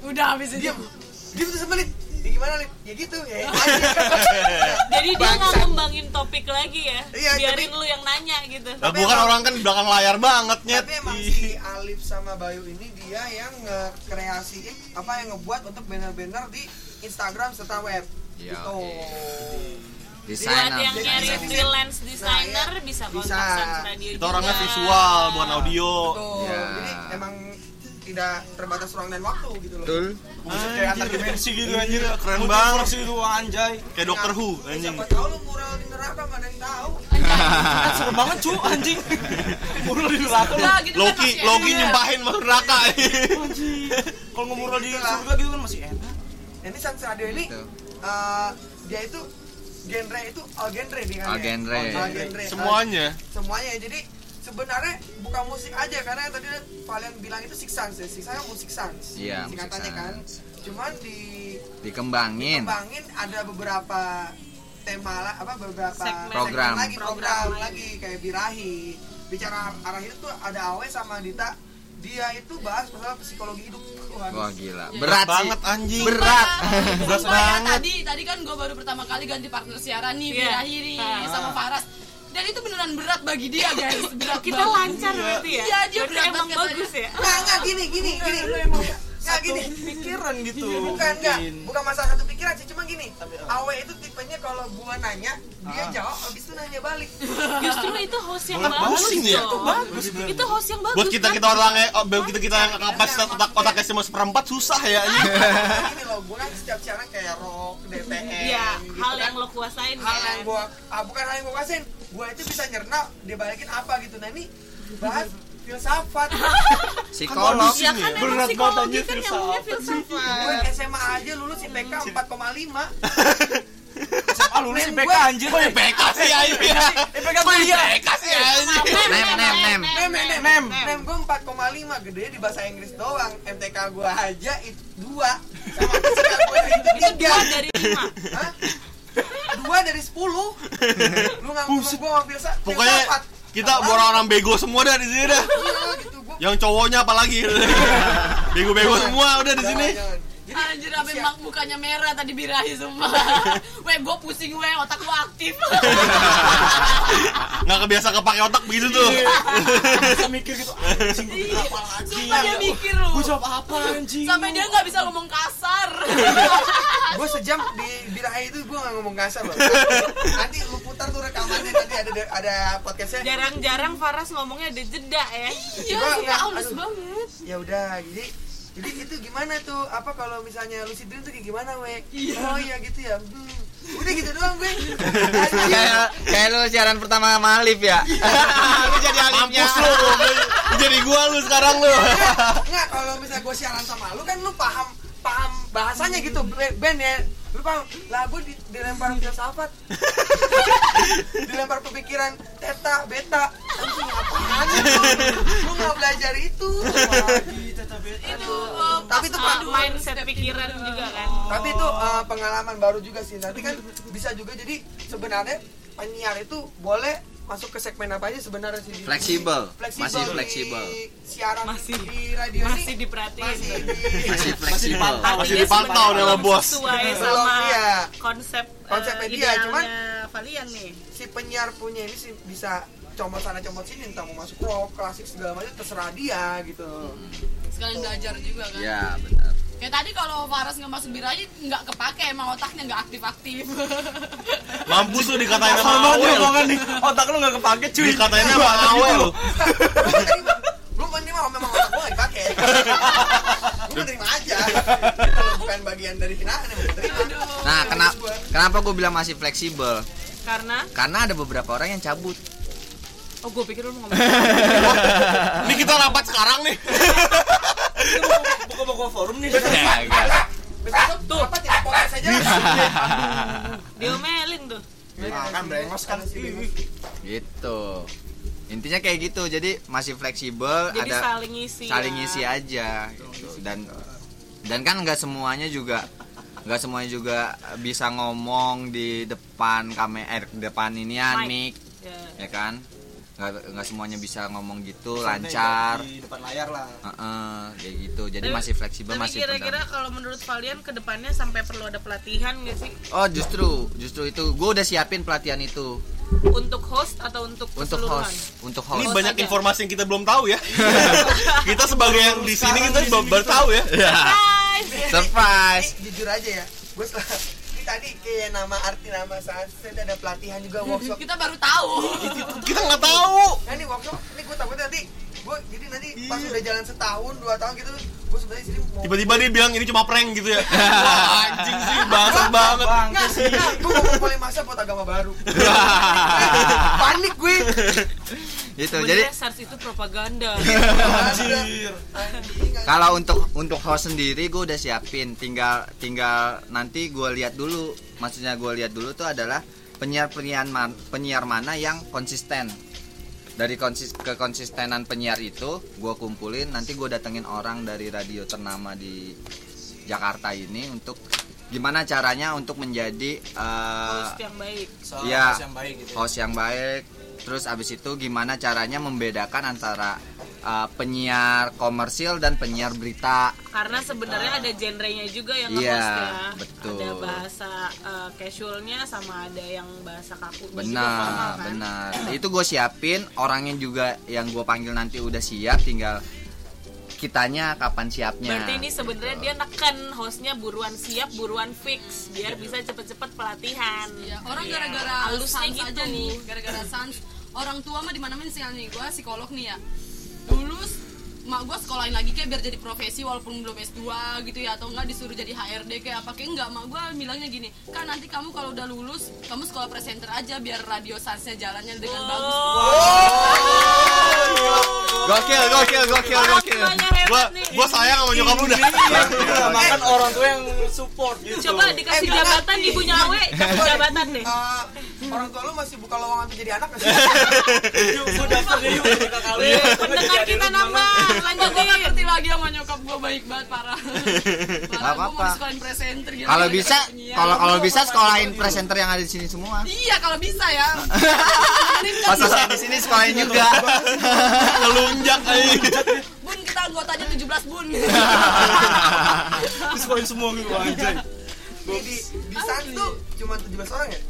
Udah habis itu. Diam. Diam tuh semenit. Ya gimana Lid? Ya gitu ya. Jadi dia nggak ngembangin topik lagi ya. Iya, Biarin tapi- lu yang nanya gitu. Lah bukan orang kan di belakang layar banget nyet. Tapi emang si Alif sama Bayu ini dia yang nge-kreasiin apa yang ngebuat untuk banner-banner di Instagram serta web. Iya, Gitu. Buat Desainer. yang Jadi nyari freelance designer Nah, iya. bisa kontak Bisa. Radio Kita orangnya visual bukan audio. Tuh. Ya. Jadi emang tidak terbatas ruang dan waktu gitu loh. Betul. Buset kayak antar dimensi gitu anjir. Keren banget. gitu anjay. Kayak Doctor Who Ya, anjing. siapa tahu lu mural di neraka mana yang tahu. serem banget cu anjing mural di neraka Udah gitu kan Loki Loki enak. nyumpahin masuk neraka anjing kalau mau mural di surga gitu kan masih enak ini Sans Radio ini eh, dia itu genre itu all genre dia kan All ya? genre. All genre. Semuanya semuanya jadi sebenarnya bukan musik aja karena tadi kalian bilang itu six sense ya six sense musik sans Iya, musik singkatannya kan cuman di Dikembangin. kembangin ada beberapa tema lah apa beberapa Segmen. Program. lagi program, Program lagi kayak birahi bicara arah itu tuh ada Awe sama Dita dia itu bahas masalah psikologi hidup Wah, gila. Iya. Berat sih. banget anjing Berat. Berat ya, banget. tadi tadi kan gue baru pertama kali ganti partner siaran nih Iya. Birahi nih Ah. sama Faras dan itu beneran berat bagi dia guys. Berat kita banget. lancar berarti ya? Iya, dia Berarti berat emang banget bagus ya? Nggak nggak gini gini gini. nggak gini. pikiran gitu. Bukan enggak mungkin. bukan masalah satu pikiran sih cuma gini. Tapi, uh, Awe itu tipenya kalau gua nanya dia Ah. jawab habis itu nanya balik. Justru itu host yang bagus ya? Itu bagus itu host yang bagus buat kita kita kan? orangnya oh, buat kita kita yang kapasitas otak otaknya cuma seperempat susah ya anjing gini loh gua kan setiap siaran kayak rock DPM Iya, gitu hal kan. yang lo kuasain hal kan? yang gua ah, bukan hal yang gua kasihin gua itu bisa nyerna dibalikin apa gitu. Nah ini bahas filsafat. Psikolog. Ya kan emang Berat psikologi banget kan anjir, ngomongnya gue filsafat. SMA aja lulus IPK 4,5 SMA lulus IPK anjir. Kok IPK sih anjing. IPK kuliah IPK sih anjing. Nem nem nem. Nem, nem, nem, Nem. gue 4,5 gede di bahasa Inggris doang. MTK gue aja itu 2 sama fisika gue itu itu 3 dua dari lima. Hah? Dua dari 10 Lu nggak ngomong gue sama filsafat pokoknya kita orang-orang bego semua dah di sini dah. Iya gitu. Gue yang cowoknya apalagi. Bego-bego semua udah di sini. Anjir sampai mak mukanya merah tadi birahi semua. Weh, gue pusing weh, otak gue aktif. nggak kebiasa kepake otak begitu tuh. Bisa mikir gitu anjing gue Iya, apa lagi Sumpah dia mikir loh. gue jawab apa anjing? Sampai dia nggak bisa ngomong kasar. Gue sejam di birahi itu gue gak ngomong kasar loh Nanti lu putar tuh rekamannya Nanti ada ada podcastnya jarang-jarang Faras ngomongnya ada jeda ya Iya, sumpah nggak- halus aduh. banget. ya udah jadi jadi itu gimana tuh apa kalau misalnya lucid dream tuh kayak gimana we Iya. oh iya gitu ya hmm. udah gitu doang gue Kayak kayak lu siaran pertama sama Alif ya. Lu jadi Alifnya. mampus lu Lu jadi gua lu sekarang lu nggak kalau misalnya gue siaran sama lu kan lu paham paham bahasanya gitu Ben ya lu paham lah gue di, dilempar filsafat. Dilempar pemikiran teta beta. Anjing apaan lu nggak belajar itu. Lagi teta beta Itu eh, Tapi itu aduh, mindset pikiran juga kan. tapi itu uh, pengalaman baru juga sih. Nanti kan bisa juga jadi sebenarnya penyiar itu boleh masuk ke segmen apa aja sebenarnya sih di- Fleksibel. Masih fleksibel. siaran Masih- di radio masih diperhatiin masih di Masih fleksibel. Masih dipantau sama belum bos. sesuai sama iya. konsep Konsepnya eh, dia, idealnya cuman- Valian nih si penyiar punya ini sih bisa comot sana comot sini entah mau masuk rock klasik segala macam terserah dia gitu sekalian belajar juga kan. Ya benar. Kayak tadi kalau Faras nggak masuk birahi nggak kepake emang otaknya nggak aktif-aktif. mampus lu dikatain sama Awel. omongan nih. Otak lu gak kepake cuy. Dikatain sama Awel. lu gue menerima memang otak gue gak dipakai gue menerima aja. Kalau bukan bagian dari hinaan gue terima. Nah, kenapa kenapa gue bilang masih fleksibel? karena? Karena ada beberapa orang yang cabut. oh gue pikir lu mau ngomong. Ini kita rapat sekarang nih buka-buka forum nih besok tuh apa tidak podcast aja diomelin tuh Ah, kan brengos kan sih Gitu. Intinya kayak gitu. Jadi masih fleksibel, jadi ada saling ngisi saling ya. ngisi aja gitu. Dan dan kan nggak semuanya juga nggak semuanya juga bisa ngomong di depan kamera eh, depan Mic. mic Ya. ya kan nggak nggak semuanya bisa ngomong gitu Santai lancar. di depan layar lah. Heeh, kayak gitu. Jadi Tapi- masih fleksibel tapi masih kira-kira kalau menurut Valian ke depannya sampai perlu ada pelatihan gak sih? Oh justru justru itu. Gue udah siapin pelatihan itu. Untuk host atau untuk untuk keseluruhan? host untuk ini host banyak aja. informasi yang kita belum tahu ya. Kita sebagai yang di sini kita baru tahu ya. Guys, surprise. Ini jujur aja ya gue tadi kayak nama arti nama sunset ada pelatihan juga workshop Kita baru tahu. kita nggak tahu nah ini workshop ini gue takutnya nanti gue jadi nanti pas udah jalan setahun dua tahun gitu gue sebenarnya sini mau Tiba-tiba dia bilang ini cuma prank gitu ya. Wah, anjing sih, bangsat banget. Nggak, nggak, gue mau mulai masa buat agama baru panik gue Itu jadi SARS itu propaganda. Anjir. Kalau untuk untuk host sendiri gue udah siapin. Tinggal tinggal nanti gue lihat dulu. Maksudnya gue lihat dulu tuh adalah penyiar penyiar man- penyiar mana yang konsisten. Dari konsis kekonsistenan penyiar itu gue kumpulin. Nanti gue datengin orang dari radio ternama di Jakarta ini untuk gimana caranya untuk menjadi eh, host yang baik. Soal Iya. host yang baik gitu ya. host yang baik terus abis itu gimana caranya membedakan antara uh, penyiar komersil dan penyiar berita karena sebenarnya ada genrenya juga yang Iya, ya betul. ada bahasa uh, casualnya sama ada yang bahasa kaku juga formal, benar kan? benar itu gue siapin orangnya juga yang gue panggil nanti udah siap tinggal kitanya kapan siapnya Berarti ini sebenarnya dia neken hostnya buruan siap, buruan fix biar bisa cepet-cepet pelatihan. Iya, orang Iya. gara-gara halusnya sans gitu. aja nih, gara-gara sans. Orang tua mah di mana-mana sih nih, gua psikolog nih ya. Dulu s- mak gua sekolahin lagi kayak biar jadi profesi walaupun belum S2 gitu ya atau enggak disuruh jadi HRD kayak apa kayak enggak mak gua bilangnya gini kan nanti kamu kalau udah lulus kamu sekolah presenter aja biar radio sansnya jalannya dengan bagus gokil gokil gokil gokil Gua hebat nih. gua sayang sama nyokap lu dah. Iya, makan orang tua yang support gitu Coba dikasih Eh, jabatan nanti. ibu nyawe, kasih jabatan deh. Eh, orang tua lu masih buka lowongan untuk jadi anak nggak sih? yuk gue daftar deh yuk ke kali Pendengar kita nambah, lanjut gue gak ngerti lagi sama nyokap gue baik banget parah Gak parah gue mau apa-apa. sekolahin presenter gitu kalau bisa kalau kalau bisa sekolahin presenter yang ada di sini semua iya kalau bisa ya pas saya di sini sekolahin juga Ngelunjak aja. bun kita anggotanya 17 bun Diskoin semua gitu anjay Di, di, di Sans tuh cuma 17 orang ya?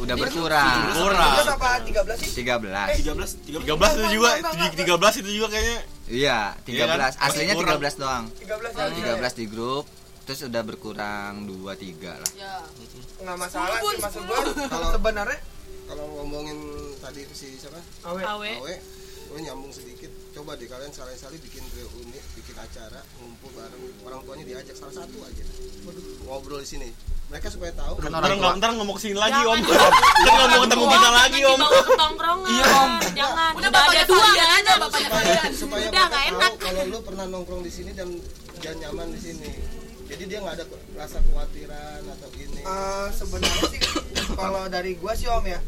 Udah berkurang. Kurang. 17 apa? 13 sih? 13 13 13 13 itu juga, 13 itu juga kayaknya. iya Iya kan? 13 aslinya Kurang. 13 doang. 13 ya? 13 di grup terus udah berkurang 2 3 lah. Ya Nggak masalah sih maksud sepuluh. gua sebenarnya kalau ngomongin tadi si siapa? Awe. Awe. Awe. Gue nyambung sedikit. Coba deh kalian sekali-sekali bikin reuni bikin acara ngumpul bareng. Orang tuanya diajak salah satu aja. Waduh, ngobrol di sini mereka supaya tahu Kan Ntar orang nggak ntar ngomong ke sini lagi om. Jangan. Kita nggak mau ketemu kita lagi om. Tongkrongan. Iya, Om. Jangan. udah Udah ada dua aja bapaknya kalian supaya Udah, nggak enak. kalau lu pernah nongkrong di sini dan dan nyaman di sini jadi dia nggak ada rasa kekhawatiran atau ini Eh, sebenarnya sih kalau dari gua sih om ya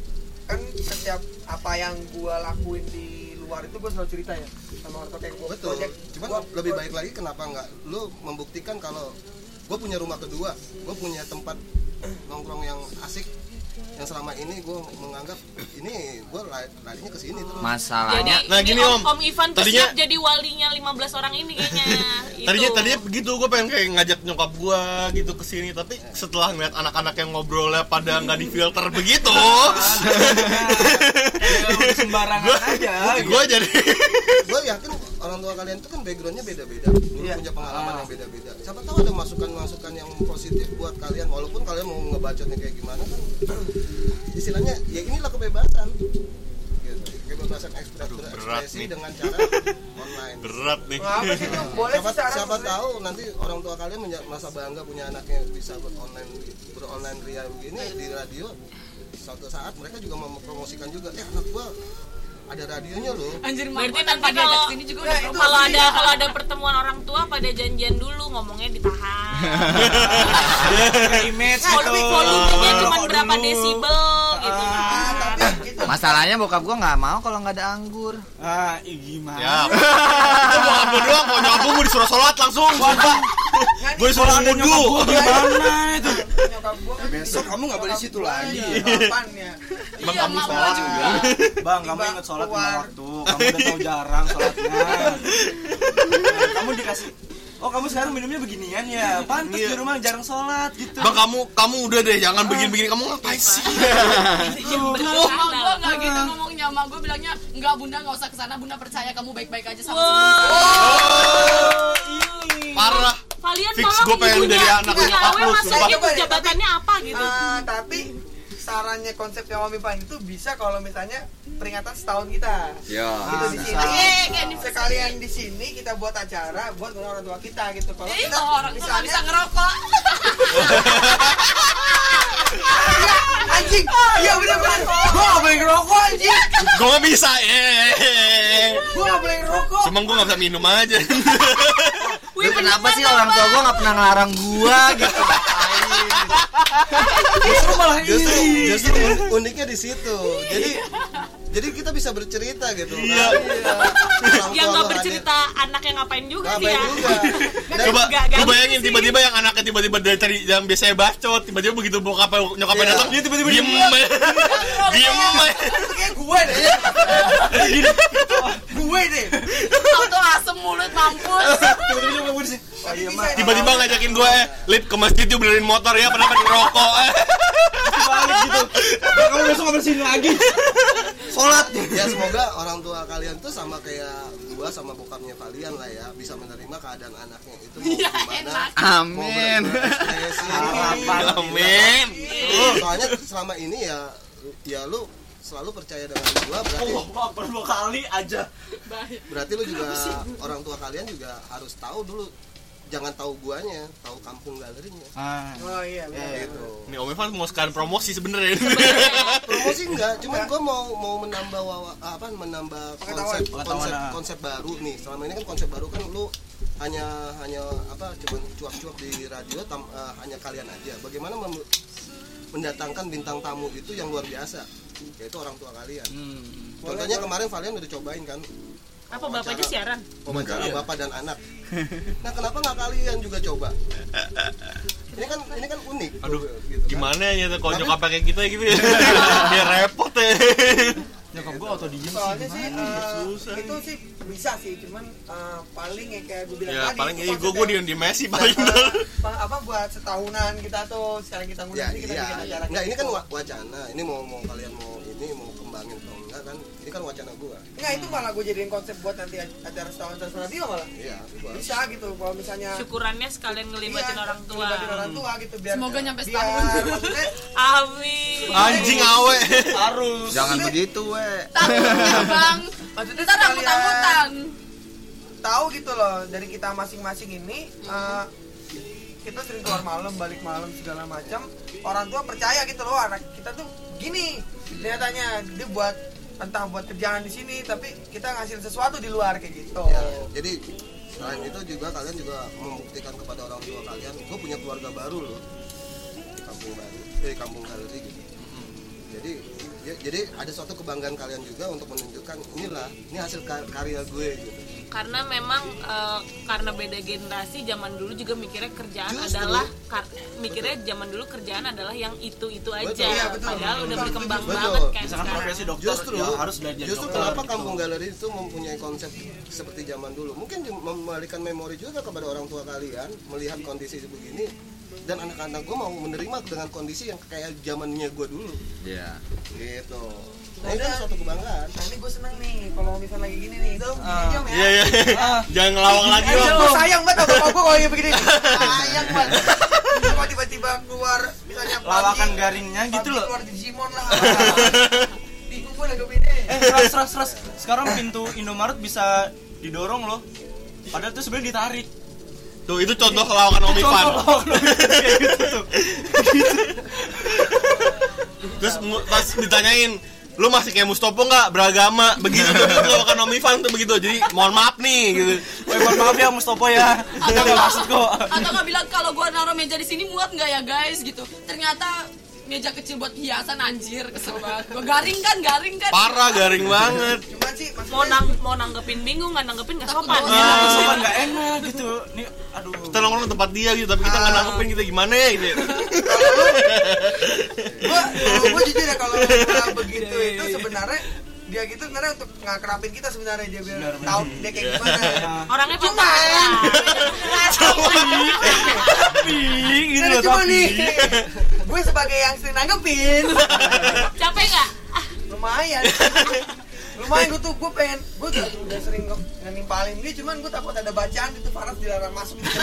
kan setiap apa yang gua lakuin di luar itu gua selalu cerita ya sama orang tua kayak gua betul project cuman gua- lebih gua- baik lagi kenapa nggak lu membuktikan kalau gue punya rumah kedua gue punya tempat nongkrong yang asik. Yang selama ini gue menganggap ini gue larinya ke sini tuh Jadi, masalahnya Nah, ini gini, om, Om. om Ivan tuh Tadinya- siap jadi walinya 15 orang ini kayaknya. Itu. Tadinya tadinya begitu gue pengen kayak ngajak nyokap gue gitu ke sini tapi setelah ngeliat anak-anak yang ngobrolnya pada nggak difilter begitu, Kayak sembarangan aja. gue jadi gue yakin orang tua kalian itu kan backgroundnya beda-beda lu Iya. punya pengalaman yang beda-beda siapa tahu ada masukan-masukan yang positif buat kalian walaupun kalian mau ngebacotnya kayak gimana kan istilahnya ya inilah kebebasan gitu. kebebasan ekspres Aduh, berat berekspresi nih. dengan cara online berat nih. Ngapa sih tuh? Boleh siapa, siapa tahu nanti orang tua kalian merasa bangga punya anaknya bisa beronline beronline ria begini di radio suatu saat mereka juga mempromosikan juga eh anak gua ada radionya loh anjir Berarti tanpa diajak kalau- sini juga Nah, udah kalau ada kalau ada pertemuan orang tua pada janjian dulu ngomongnya ditahan. image Vol- Volumenya cuma berapa desibel gitu. Ah, tapi itu masalahnya bokap gua nggak mau kalau nggak ada anggur ah ih, gimana Ya. Itu bokap gue doang kalau nyokap gue mau disuruh sholat langsung. Gue disuruh wudhu. gimana itu? Kan besok kamu nggak boleh di situ lagi. Kapan ya? Bang, iya kamu sholat juga. bang kamu ingat sholat lima waktu. Kamu udah tahu jarang sholatnya. Kamu dikasih oh kamu sekarang minumnya beginian ya? Pantas Iya. di rumah jarang sholat gitu. Bang kamu kamu udah deh jangan begini-begini. Kamu ngapain sih? mak gua nggak gitu ngomongnya mak gua bilangnya nggak bunda nggak usah ke sana bunda percaya kamu baik-baik aja sama Parah. Kalian Fix, tolong gua pengen ibunya, jadi anak ibunya Awe itu jabatannya apa gitu? Ah, tapi sarannya konsep yang Wami Pan itu bisa kalau misalnya peringatan setahun kita Ya. gitu di sini di sekalian di sini kita buat acara buat orang tua kita gitu kalau Eh, kita orang nggak bisa misalnya ngerokok. Iya, anjing iya bener bener gua gak boleh ngerokok anjing Gue gak bisa, eh. gua gak boleh ngerokok Cuma gue gak bisa minum aja. Lu kenapa sih orang tua gua nggak pernah ngelarang gua gitu? Justru malah justru justru un- uniknya di situ. Jadi jadi kita bisa bercerita gitu. Iya. Orang yang nggak bercerita anaknya ngapain juga hadir. sih ya? Ngapain juga. Dan Coba, lu bayangin gitu tiba-tiba yang anaknya tiba-tiba dari cari yang biasanya bacot, tiba-tiba begitu bokapnya nyokapnya Iya. datang, dia tiba-tiba diem, Iya. diem kayak gue deh gue deh Auto asem mulut mampus. Tiba-tiba di. Oh iya. Tiba-tiba ngajakin gue, eh, lip ke masjid yuk benerin motor ya, kenapa ngerokok? Eh. balik gitu. Dan kamu besok bersihin lagi. sholat ya semoga orang tua kalian tuh sama kayak gua sama bokapnya kalian lah ya bisa menerima keadaan anaknya itu mau gimana enak. Amin. Harapan. Amin. Soalnya selama ini ya ya lu selalu percaya dengan gua berarti Allah Akbar dua kali aja. berarti lu juga orang tua kalian juga harus tahu dulu jangan tahu guanya tahu kampung galerinya Ah. oh iya bener. gitu Nih Om Evan mau sekalian promosi sebenarnya. promosi enggak cuman gua mau mau menambah wawa, apa menambah konsep konsep ah. konsep baru nih selama ini kan konsep baru kan lu hanya hanya apa cuman cuap-cuap di radio tam- eh, hanya kalian aja bagaimana mendatangkan bintang tamu itu yang luar biasa yaitu orang tua kalian Hmm. contohnya kemarin kalian udah cobain kan apa bapaknya siaran wawancara bapak dan anak nah kenapa nggak kalian juga coba ini kan ini kan unik Aduh, gitu kan. Gimana ya tuh kalau nyokapnya kayak gitu ya gitu ya. Dia repot ya. Nyokap gua auto diem soalnya sih. sih Susah. itu sih bisa sih cuman eh, paling ya kayak gue bilang Ya tadi paling itu ini gue gue konsepnya- di Messi paling pa- apa buat setahunan kita tuh sekarang kita ya ngundang ini kita iya bikin acara nggak ini gitu. kan wa- wacana ini mau mau kalian mau kembangin atau enggak kan ini kan wacana gua Nggak itu malah gue jadiin konsep buat nanti acara setahun terus radio malah iya gua bisa gitu kalau misalnya syukurannya sekalian ngelibatin iya, orang tua ngelibatin orang tua gitu biar Semoga nyampe biar setahun. maksudnya amin Anjing awe. Harus. Jangan begitu, we. Takutnya bang. maksudnya sekalian angkut-angkutan. tahu gitu loh dari kita masing-masing ini eh, kita sering keluar malam balik malam segala macam orang tua percaya gitu loh anak kita tuh gini kelihatannya. Dia buat entah buat kerjaan di sini tapi kita ngasilin sesuatu di luar kayak gitu. Ya jadi selain itu juga kalian juga membuktikan kepada orang tua kalian gue punya keluarga baru loh. Di kampung baru eh kampung galeri gitu. Jadi ya- jadi ada suatu kebanggaan kalian juga untuk menunjukkan inilah ini hasil ka- karya gue gitu karena memang eh, karena beda generasi zaman dulu juga mikirnya kerjaan Justru. adalah kar- mikirnya zaman dulu kerjaan adalah yang itu itu aja Betul. Iya, betul. padahal udah Betul, berkembang betul. banget kayak Misalkan sekarang profesi dokter justru ya harus belajar justru dokter. kenapa gitu. kampung galeri itu mempunyai konsep seperti zaman dulu mungkin membalikan memori juga kepada orang tua kalian melihat kondisi begini dan anak-anak gue mau menerima dengan kondisi yang kayak zamannya gue dulu Iya. gitu nah itu kan suatu kebanggaan nah ini gue seneng nih kalau misalnya lagi gini nih itu Ah. diam ya Iya iya. Jangan ngelawak lagi Eh, om. gue sayang banget sama gue kalau kayak begini sayang banget kalau tiba-tiba keluar misalnya Lawakan garingnya gitu loh. keluar Digimon lah bingung gue nangkep ini Eh, ras, ras, ras. Sekarang pintu Indomaret bisa didorong loh. Padahal tuh sebenarnya ditarik. Tuh itu contoh lawakan Om Ivan. Gitu tuh. Terus pas ditanyain lu masih kayak Mustopo nggak beragama begitu tuh itu lawakan Om Ivan tuh begitu jadi mohon maaf nih gitu Woi, mohon maaf ya Mustopo ya. Atau Tidak nggak- maksud kok. Atau nggak bilang kalau gua naruh meja di sini muat nggak ya guys gitu. Ternyata meja kecil buat hiasan anjir kesel banget. Gua garing kan, garing kan. parah garing banget cuman sih mau nang mau nanggepin bingung nggak nanggepin nggak sopan ya. Ah. Sopan nggak enak gitu. Nih, aduh. kita nongkrong tempat dia gitu tapi kita nggak nanggepin kita gimana ya gitu ya. gue gue jujur ya kalau begitu itu sebenarnya dia gitu sebenarnya untuk ngakrapin kita sebenarnya dia biar Benar, tahu dia kayak gimana. Orangnya Cuman- pacaran Tapi gitu loh cuma tapi. nih. Gue sebagai yang sering nanggepin. Capek nggak? Lumayan lumayan gue tuh gue pengen gue udah, udah sering ngenimpalin dia cuman gue takut ada bacaan itu Faras dilarang masuk gitu.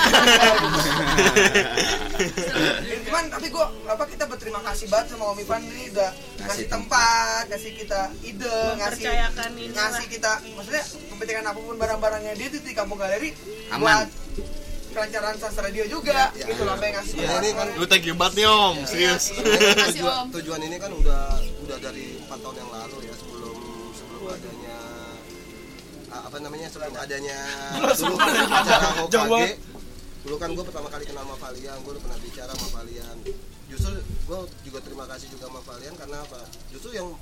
Ya, cuman tapi gue apa kita berterima kasih banget sama Om Ivan ini udah ngasih tempat ngasih kita ide ngasih ngasih kita maksudnya mempercayakan apa pun barang-barangnya dia tuh di kampung galeri Aman. buat kelancaran sastra radio juga Ya, gitu loh sampai ngasih Ya, ini kan Lu thank you banget nih om, serius. Makasih, tujuan, Om. tujuan ini kan udah udah dari empat tahun yang lalu ya adanya ah, apa namanya sebelum adanya dulu acara Hokage dulu kan gue pertama kali kenal sama Valian gue udah pernah bicara sama Valian justru gue juga terima kasih juga sama Valian karena apa? Justru yang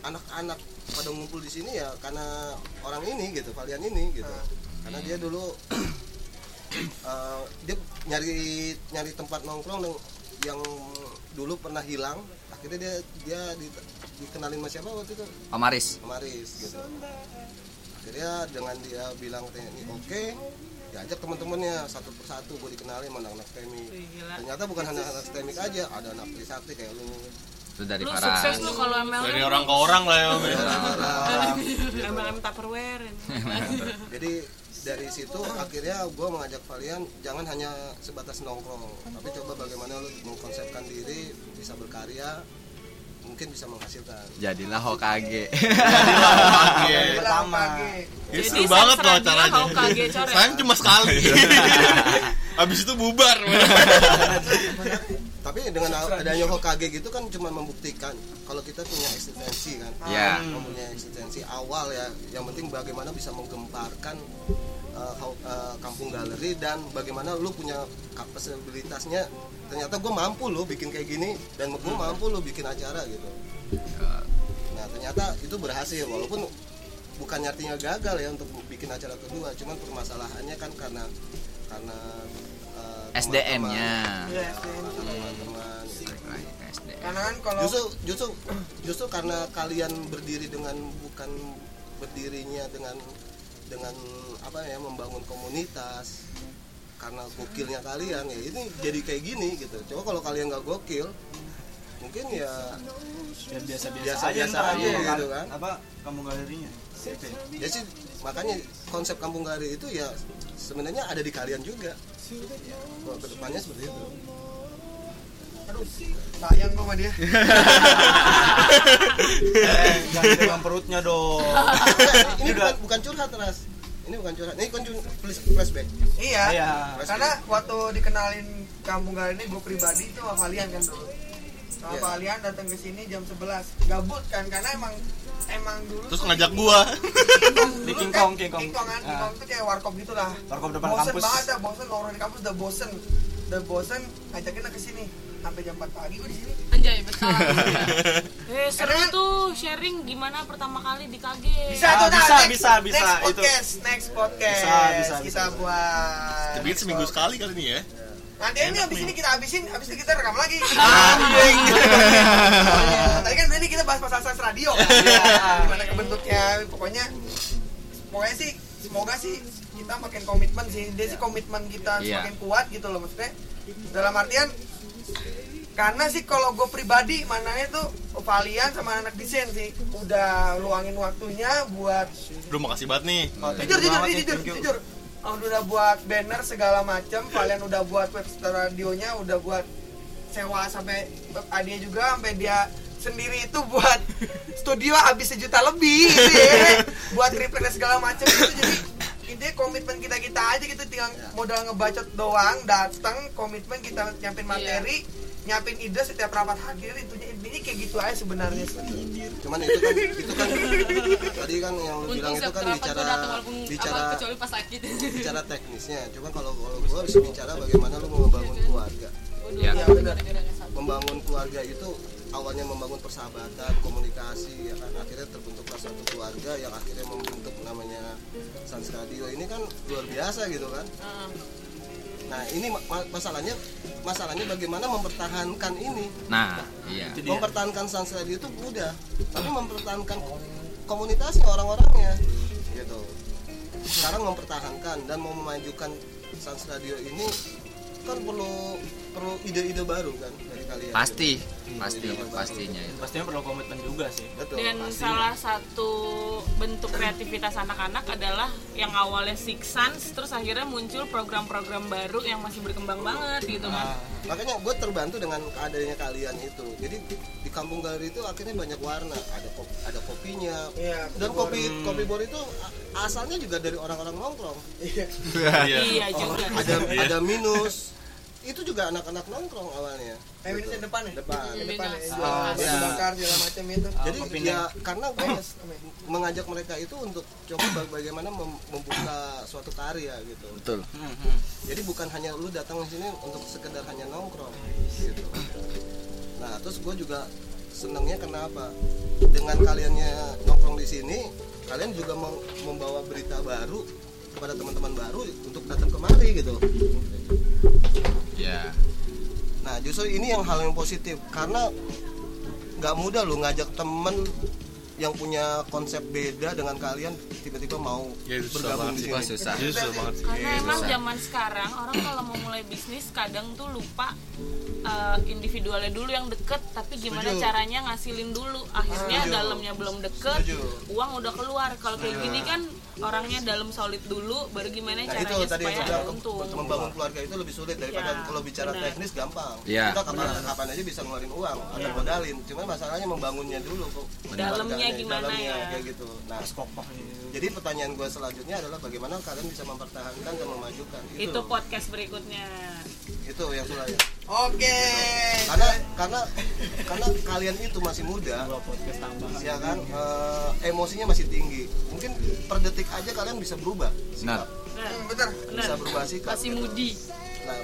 anak-anak pada ngumpul di sini ya karena orang ini gitu Valian ini gitu. Karena dia dulu eh, dia nyari nyari tempat nongkrong yang- yang dulu pernah hilang. Akhirnya dia dia di- dikenalin sama siapa waktu itu? Om Aris Maris gitu. Akhirnya dengan dia bilang ini oke. Diajak teman-temannya satu persatu gue dikenalin sama anak-anak STEMI ternyata bukan hanya anak STEMI aja ada anak Trisakti kayak lu. Itu dari Lu Farah. sukses lu kalau MLM. Dari orang ke orang lah ya om. ya. MLM Tupperware. jadi dari situ akhirnya gue mengajak kalian jangan hanya sebatas nongkrong tapi coba bagaimana lu mengkonsepkan diri bisa berkarya mungkin bisa menghasilkan jadilah Hokage Oke. pertama Ini Jadi seru banget loh Hokage, coret. Sayang cuma sekali. Habis itu bubar. tapi dengan adanya Hokage gitu kan cuma membuktikan kalau kita punya eksistensi kan Ya. mempunyai eksistensi awal ya yang penting bagaimana bisa menggemparkan uh, uh, kampung galeri dan bagaimana lu punya kapasitasnya. Ternyata gue mampu lo bikin kayak gini dan gue mampu lo bikin acara gitu. Nah ternyata itu berhasil walaupun bukan artinya gagal ya untuk bikin acara kedua cuman permasalahannya kan karena karena uh, SDM-nya Iya, teman-teman. Gitu. SDM. karena kan kalau justru justru justru karena kalian berdiri dengan bukan berdirinya dengan dengan apa ya membangun komunitas karena gokilnya kalian ya ini jadi kayak gini gitu. Coba kalau kalian nggak gokil mungkin ya biar biasa-biasa Biasa-biasa aja ntar aja gitu kan. apa kamu galerinya? Ya sih makanya konsep kampung galeri itu ya sebenarnya ada di kalian juga. Kalau ke depannya seperti itu aduh sayang gue sama dia. Eh jangan pegang perutnya dong. Ini bukan bukan curhat ras. Ini bukan curhat. Ini flash- flashback. Iya Iya. karena waktu dikenalin kampung galeri ini gue pribadi itu sama kalian kan dulu sama kalian datang ke sini jam 11 gabut kan karena emang emang dulu Terus ngajak gua. Di dulu King kan Kong, King Kong. King Kong kan King Ah. Tuh kayak warkop gitu lah. Warkop depan bosen kampus. banget dah bosen. Nongkrong di kampus udah bosen. Udah bosen ngajakin ke sini sampai jam 4 pagi gue di sini Anjay, betul. Eh seru Karena- tuh sharing gimana pertama kali di KG. bisa Ah, tuh nah, bisa, next, bisa, bisa, next itu. podcast next podcast Bisa, bisa, kita bisa. buat Tapi seminggu sekali kali ini ya. nanti ini abis ini kita habisin abis itu kita rekam lagi Anjing. tadi kan tadi kita bahas masalah sas radio kan gimana kebentuknya pokoknya pokoknya sih semoga sih kita makin komitmen sih dia sih komitmen kita Iya. semakin kuat gitu loh maksudnya dalam artian karena sih kalau gue pribadi mananya tuh Valian sama anak desain sih. Udah luangin waktunya buat Lu makasih banget nih. jujur jujur jujur jujur jujur. Oh, udah buat banner segala macam kalian udah buat website radionya udah buat sewa sampai web idea juga sampai dia sendiri itu buat studio habis sejuta lebih gitu ya buat replay segala macam itu jadi intinya komitmen kita kita aja gitu tinggal modal ngebacot doang datang komitmen kita nyiapin materi nyiapin ide setiap rapat hadir intinya intinya kayak gitu aja sebenarnya. Cuman itu kan itu kan tadi kan yang lu bilang itu kan bicara datang bicara apa, kecuali pas sakit. bicara teknisnya. Cuma kalau kalau gua bisa bicara bagaimana lu mau membangun keluarga. Ya. ya benar. Membangun keluarga itu awalnya membangun persahabatan komunikasi ya kan. Akhirnya terbentuklah satu keluarga yang akhirnya membentuk namanya Sans Radio. Ini kan luar biasa gitu kan. Nah ini ma- ma- masalahnya masalahnya bagaimana mempertahankan ini? Nah iya. Mempertahankan Sans Radio itu mudah tapi mempertahankan komunitasnya orang-orangnya gitu. Sekarang mempertahankan dan mau memajukan Sans Radio ini kan perlu perlu ide-ide baru kan dari kalian pasti Gitu. pasti Ide-ide baru. pastinya itu pastinya perlu komitmen juga sih betul Dan pasti. salah satu bentuk kreativitas anak-anak adalah yang awalnya Six Sense, terus akhirnya muncul program-program baru yang masih berkembang banget gitu kan. makanya gue terbantu dengan adanya kalian itu jadi di, di kampung galeri itu akhirnya banyak warna ada kopi, ada kopinya Iya, dan kopi kopi bor itu asalnya juga dari orang-orang nongkrong Iya. Iya. Iya juga. ada ada minus itu juga anak-anak nongkrong awalnya Eh, ini yang depan ya? depan Yang depan ya, Minus. Ah, iya. bakar segala macam itu. jadi kopinya. ya karena gue mengajak mereka itu untuk coba ba- bagaimana mem- membuka suatu karya gitu betul jadi bukan hanya lu datang ke sini untuk sekedar hanya nongkrong gitu nah terus gue juga senangnya kenapa dengan kaliannya nongkrong di sini kalian juga mem- membawa berita baru kepada teman-teman baru untuk datang kemari gitu. Ya. Nah justru ini yang hal yang positif karena nggak mudah lu ngajak temen yang punya konsep beda dengan kalian tiba-tiba mau Ya, susah bergabung banget di sini susah Jadi susah banget. Karena emang susah. zaman sekarang orang kalau mau mulai bisnis kadang tuh lupa uh, individualnya dulu yang deket, tapi gimana Setuju. caranya ngasilin dulu. Akhirnya Setuju. dalamnya belum deket, Setuju. uang udah keluar. Kalau kayak gini kan orangnya dalam solid dulu, baru gimana Nah itu caranya tadi supaya ada untung. membangun keluarga itu lebih sulit daripada Ya, kalau bicara benar. teknis gampang. Ya, Kita kapan, kapan aja bisa ngeluarin uang atau Ya. modalin. Cuman masalahnya membangunnya dulu kok. Dalamnya gimana dalamnya, ya? kayak gitu. Nah, kokoh ini jadi pertanyaan gue selanjutnya adalah bagaimana kalian bisa mempertahankan dan memajukan itu. Itu podcast berikutnya. itu yang sudah ya. Oke. Karena karena karena kalian itu masih muda, podcast tambah ya kan eh, emosinya masih tinggi. Mungkin per detik aja kalian bisa berubah. benar Nah, bener. benar. Bisa berubah sikap. masih gitu. mudi Nah,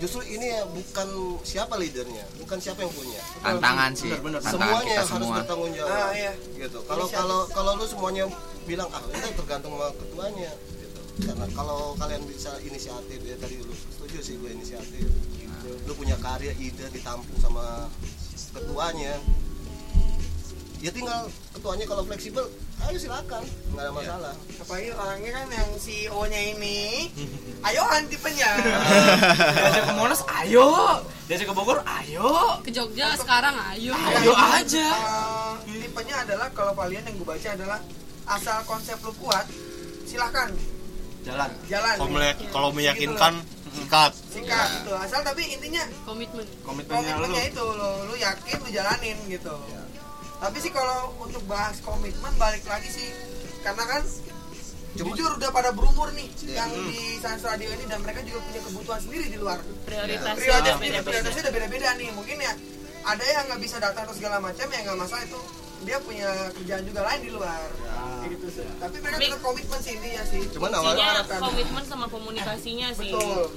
justru ini ya bukan siapa leadernya, bukan siapa yang punya. tantangan sih Benar-benar. tantangan Semuanya kita yang harus semua bertanggung jawab. Ah, iya. Gitu. Kalau kalau kalau lu semuanya bilang ah itu tergantung sama ketuanya gitu. Karena kalau kalian bisa inisiatif ya tadi lu setuju sih gue inisiatif. Lu punya karya ide ditampung sama ketuanya. Ya tinggal ketuanya kalau fleksibel, ayo silakan, nggak ada masalah. Apalagi orangnya kan yang CEO-nya ini, ayoan tipenya. diajak ke Monas ayo diajak ke Bogor ayo ke Jogja sekarang ayo ayo aja Eh, tipenya adalah kalau kalian yang gue baca adalah asal konsep lu kuat, silahkan. Jalan. Jalan. Kalau kalau meyakinkan sikat. Singkat gitu. Asal tapi intinya komitmen. Komitmennya lu. komitmennya itu lo lu yakin lu jalanin gitu. Tapi sih kalau untuk bahas komitmen balik lagi sih. Karena kan Cuma- jujur udah pada berumur nih Iya. yang di Sans Radio ini dan mereka juga punya kebutuhan sendiri di luar. Prioritasnya prioritas beda-beda. prioritasnya udah beda-beda nih. Mungkin ya ada yang nggak bisa datang atau segala macam ya nggak masalah itu dia punya kerjaan juga lain di luar. Kayak gitu sih. Tapi mereka tetap komitmen sih intinya sih. Cuman awalnya harapkan. komitmen sama komunikasinya sih. betul.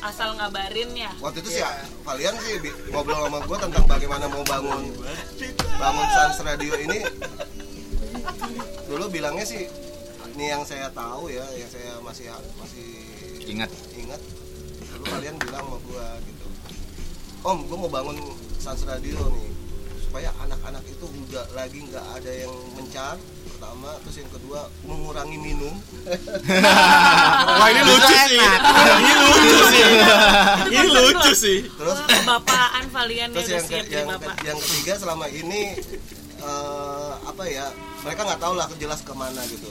Asal ngabarin ya. waktu itu sih Iya. kalian sih bi- ngobrol sama gue tentang bagaimana mau bangun bangun Sans Radio ini. Dulu bilangnya sih ini yang saya tahu ya yang saya masih masih ingat. ingat. Dulu kalian bilang sama gue gitu om gue mau bangun Sans Radio nih supaya anak-anak itu udah lagi nggak ada yang mencar pertama terus yang kedua mengurangi minum Wah ini lucu sih. Ini lucu sih. Ini lucu sih. terus kalian ya terus yang, ke- yang, bapak. yang ketiga selama ini eh, apa ya mereka nggak tahu lah jelas ke mana gitu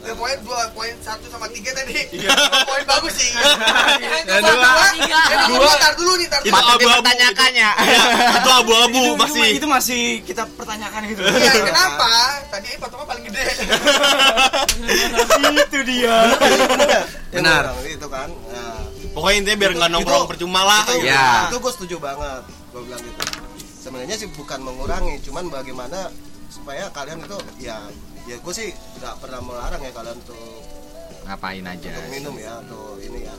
Ya, poin dua, poin satu sama tiga tadi. Iya. poin bagus sih. Yang Yang kedua, dua, tiga. Kedua, tar dulu nih, tar Itu dulu. abu-abu. dipertanyakannya Iya, Itu abu-abu itu, masih. itu masih kita pertanyakan gitu Iya, kenapa? Tadi potongnya paling gede. itu dia Benar. itu kan nah, Pokoknya intinya biar nggak Itu- nongkrong itu- percuma lah. itu, gitu. Ya. itu gue setuju banget gue bilang gitu sebenarnya sih bukan mengurangi cuman bagaimana supaya kalian itu ya ya gue sih nggak pernah melarang ya kalian tuh ngapain aja untuk minum ya atau ini ya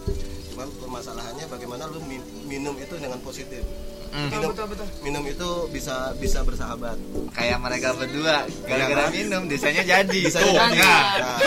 cuman permasalahannya bagaimana lu mi- minum itu dengan positif Hmm. minum betul, betul. minum itu bisa bisa bersahabat kayak mereka berdua gara-gara Iya kan? minum desanya jadi bisa Tuh. jadi Ya. Nah,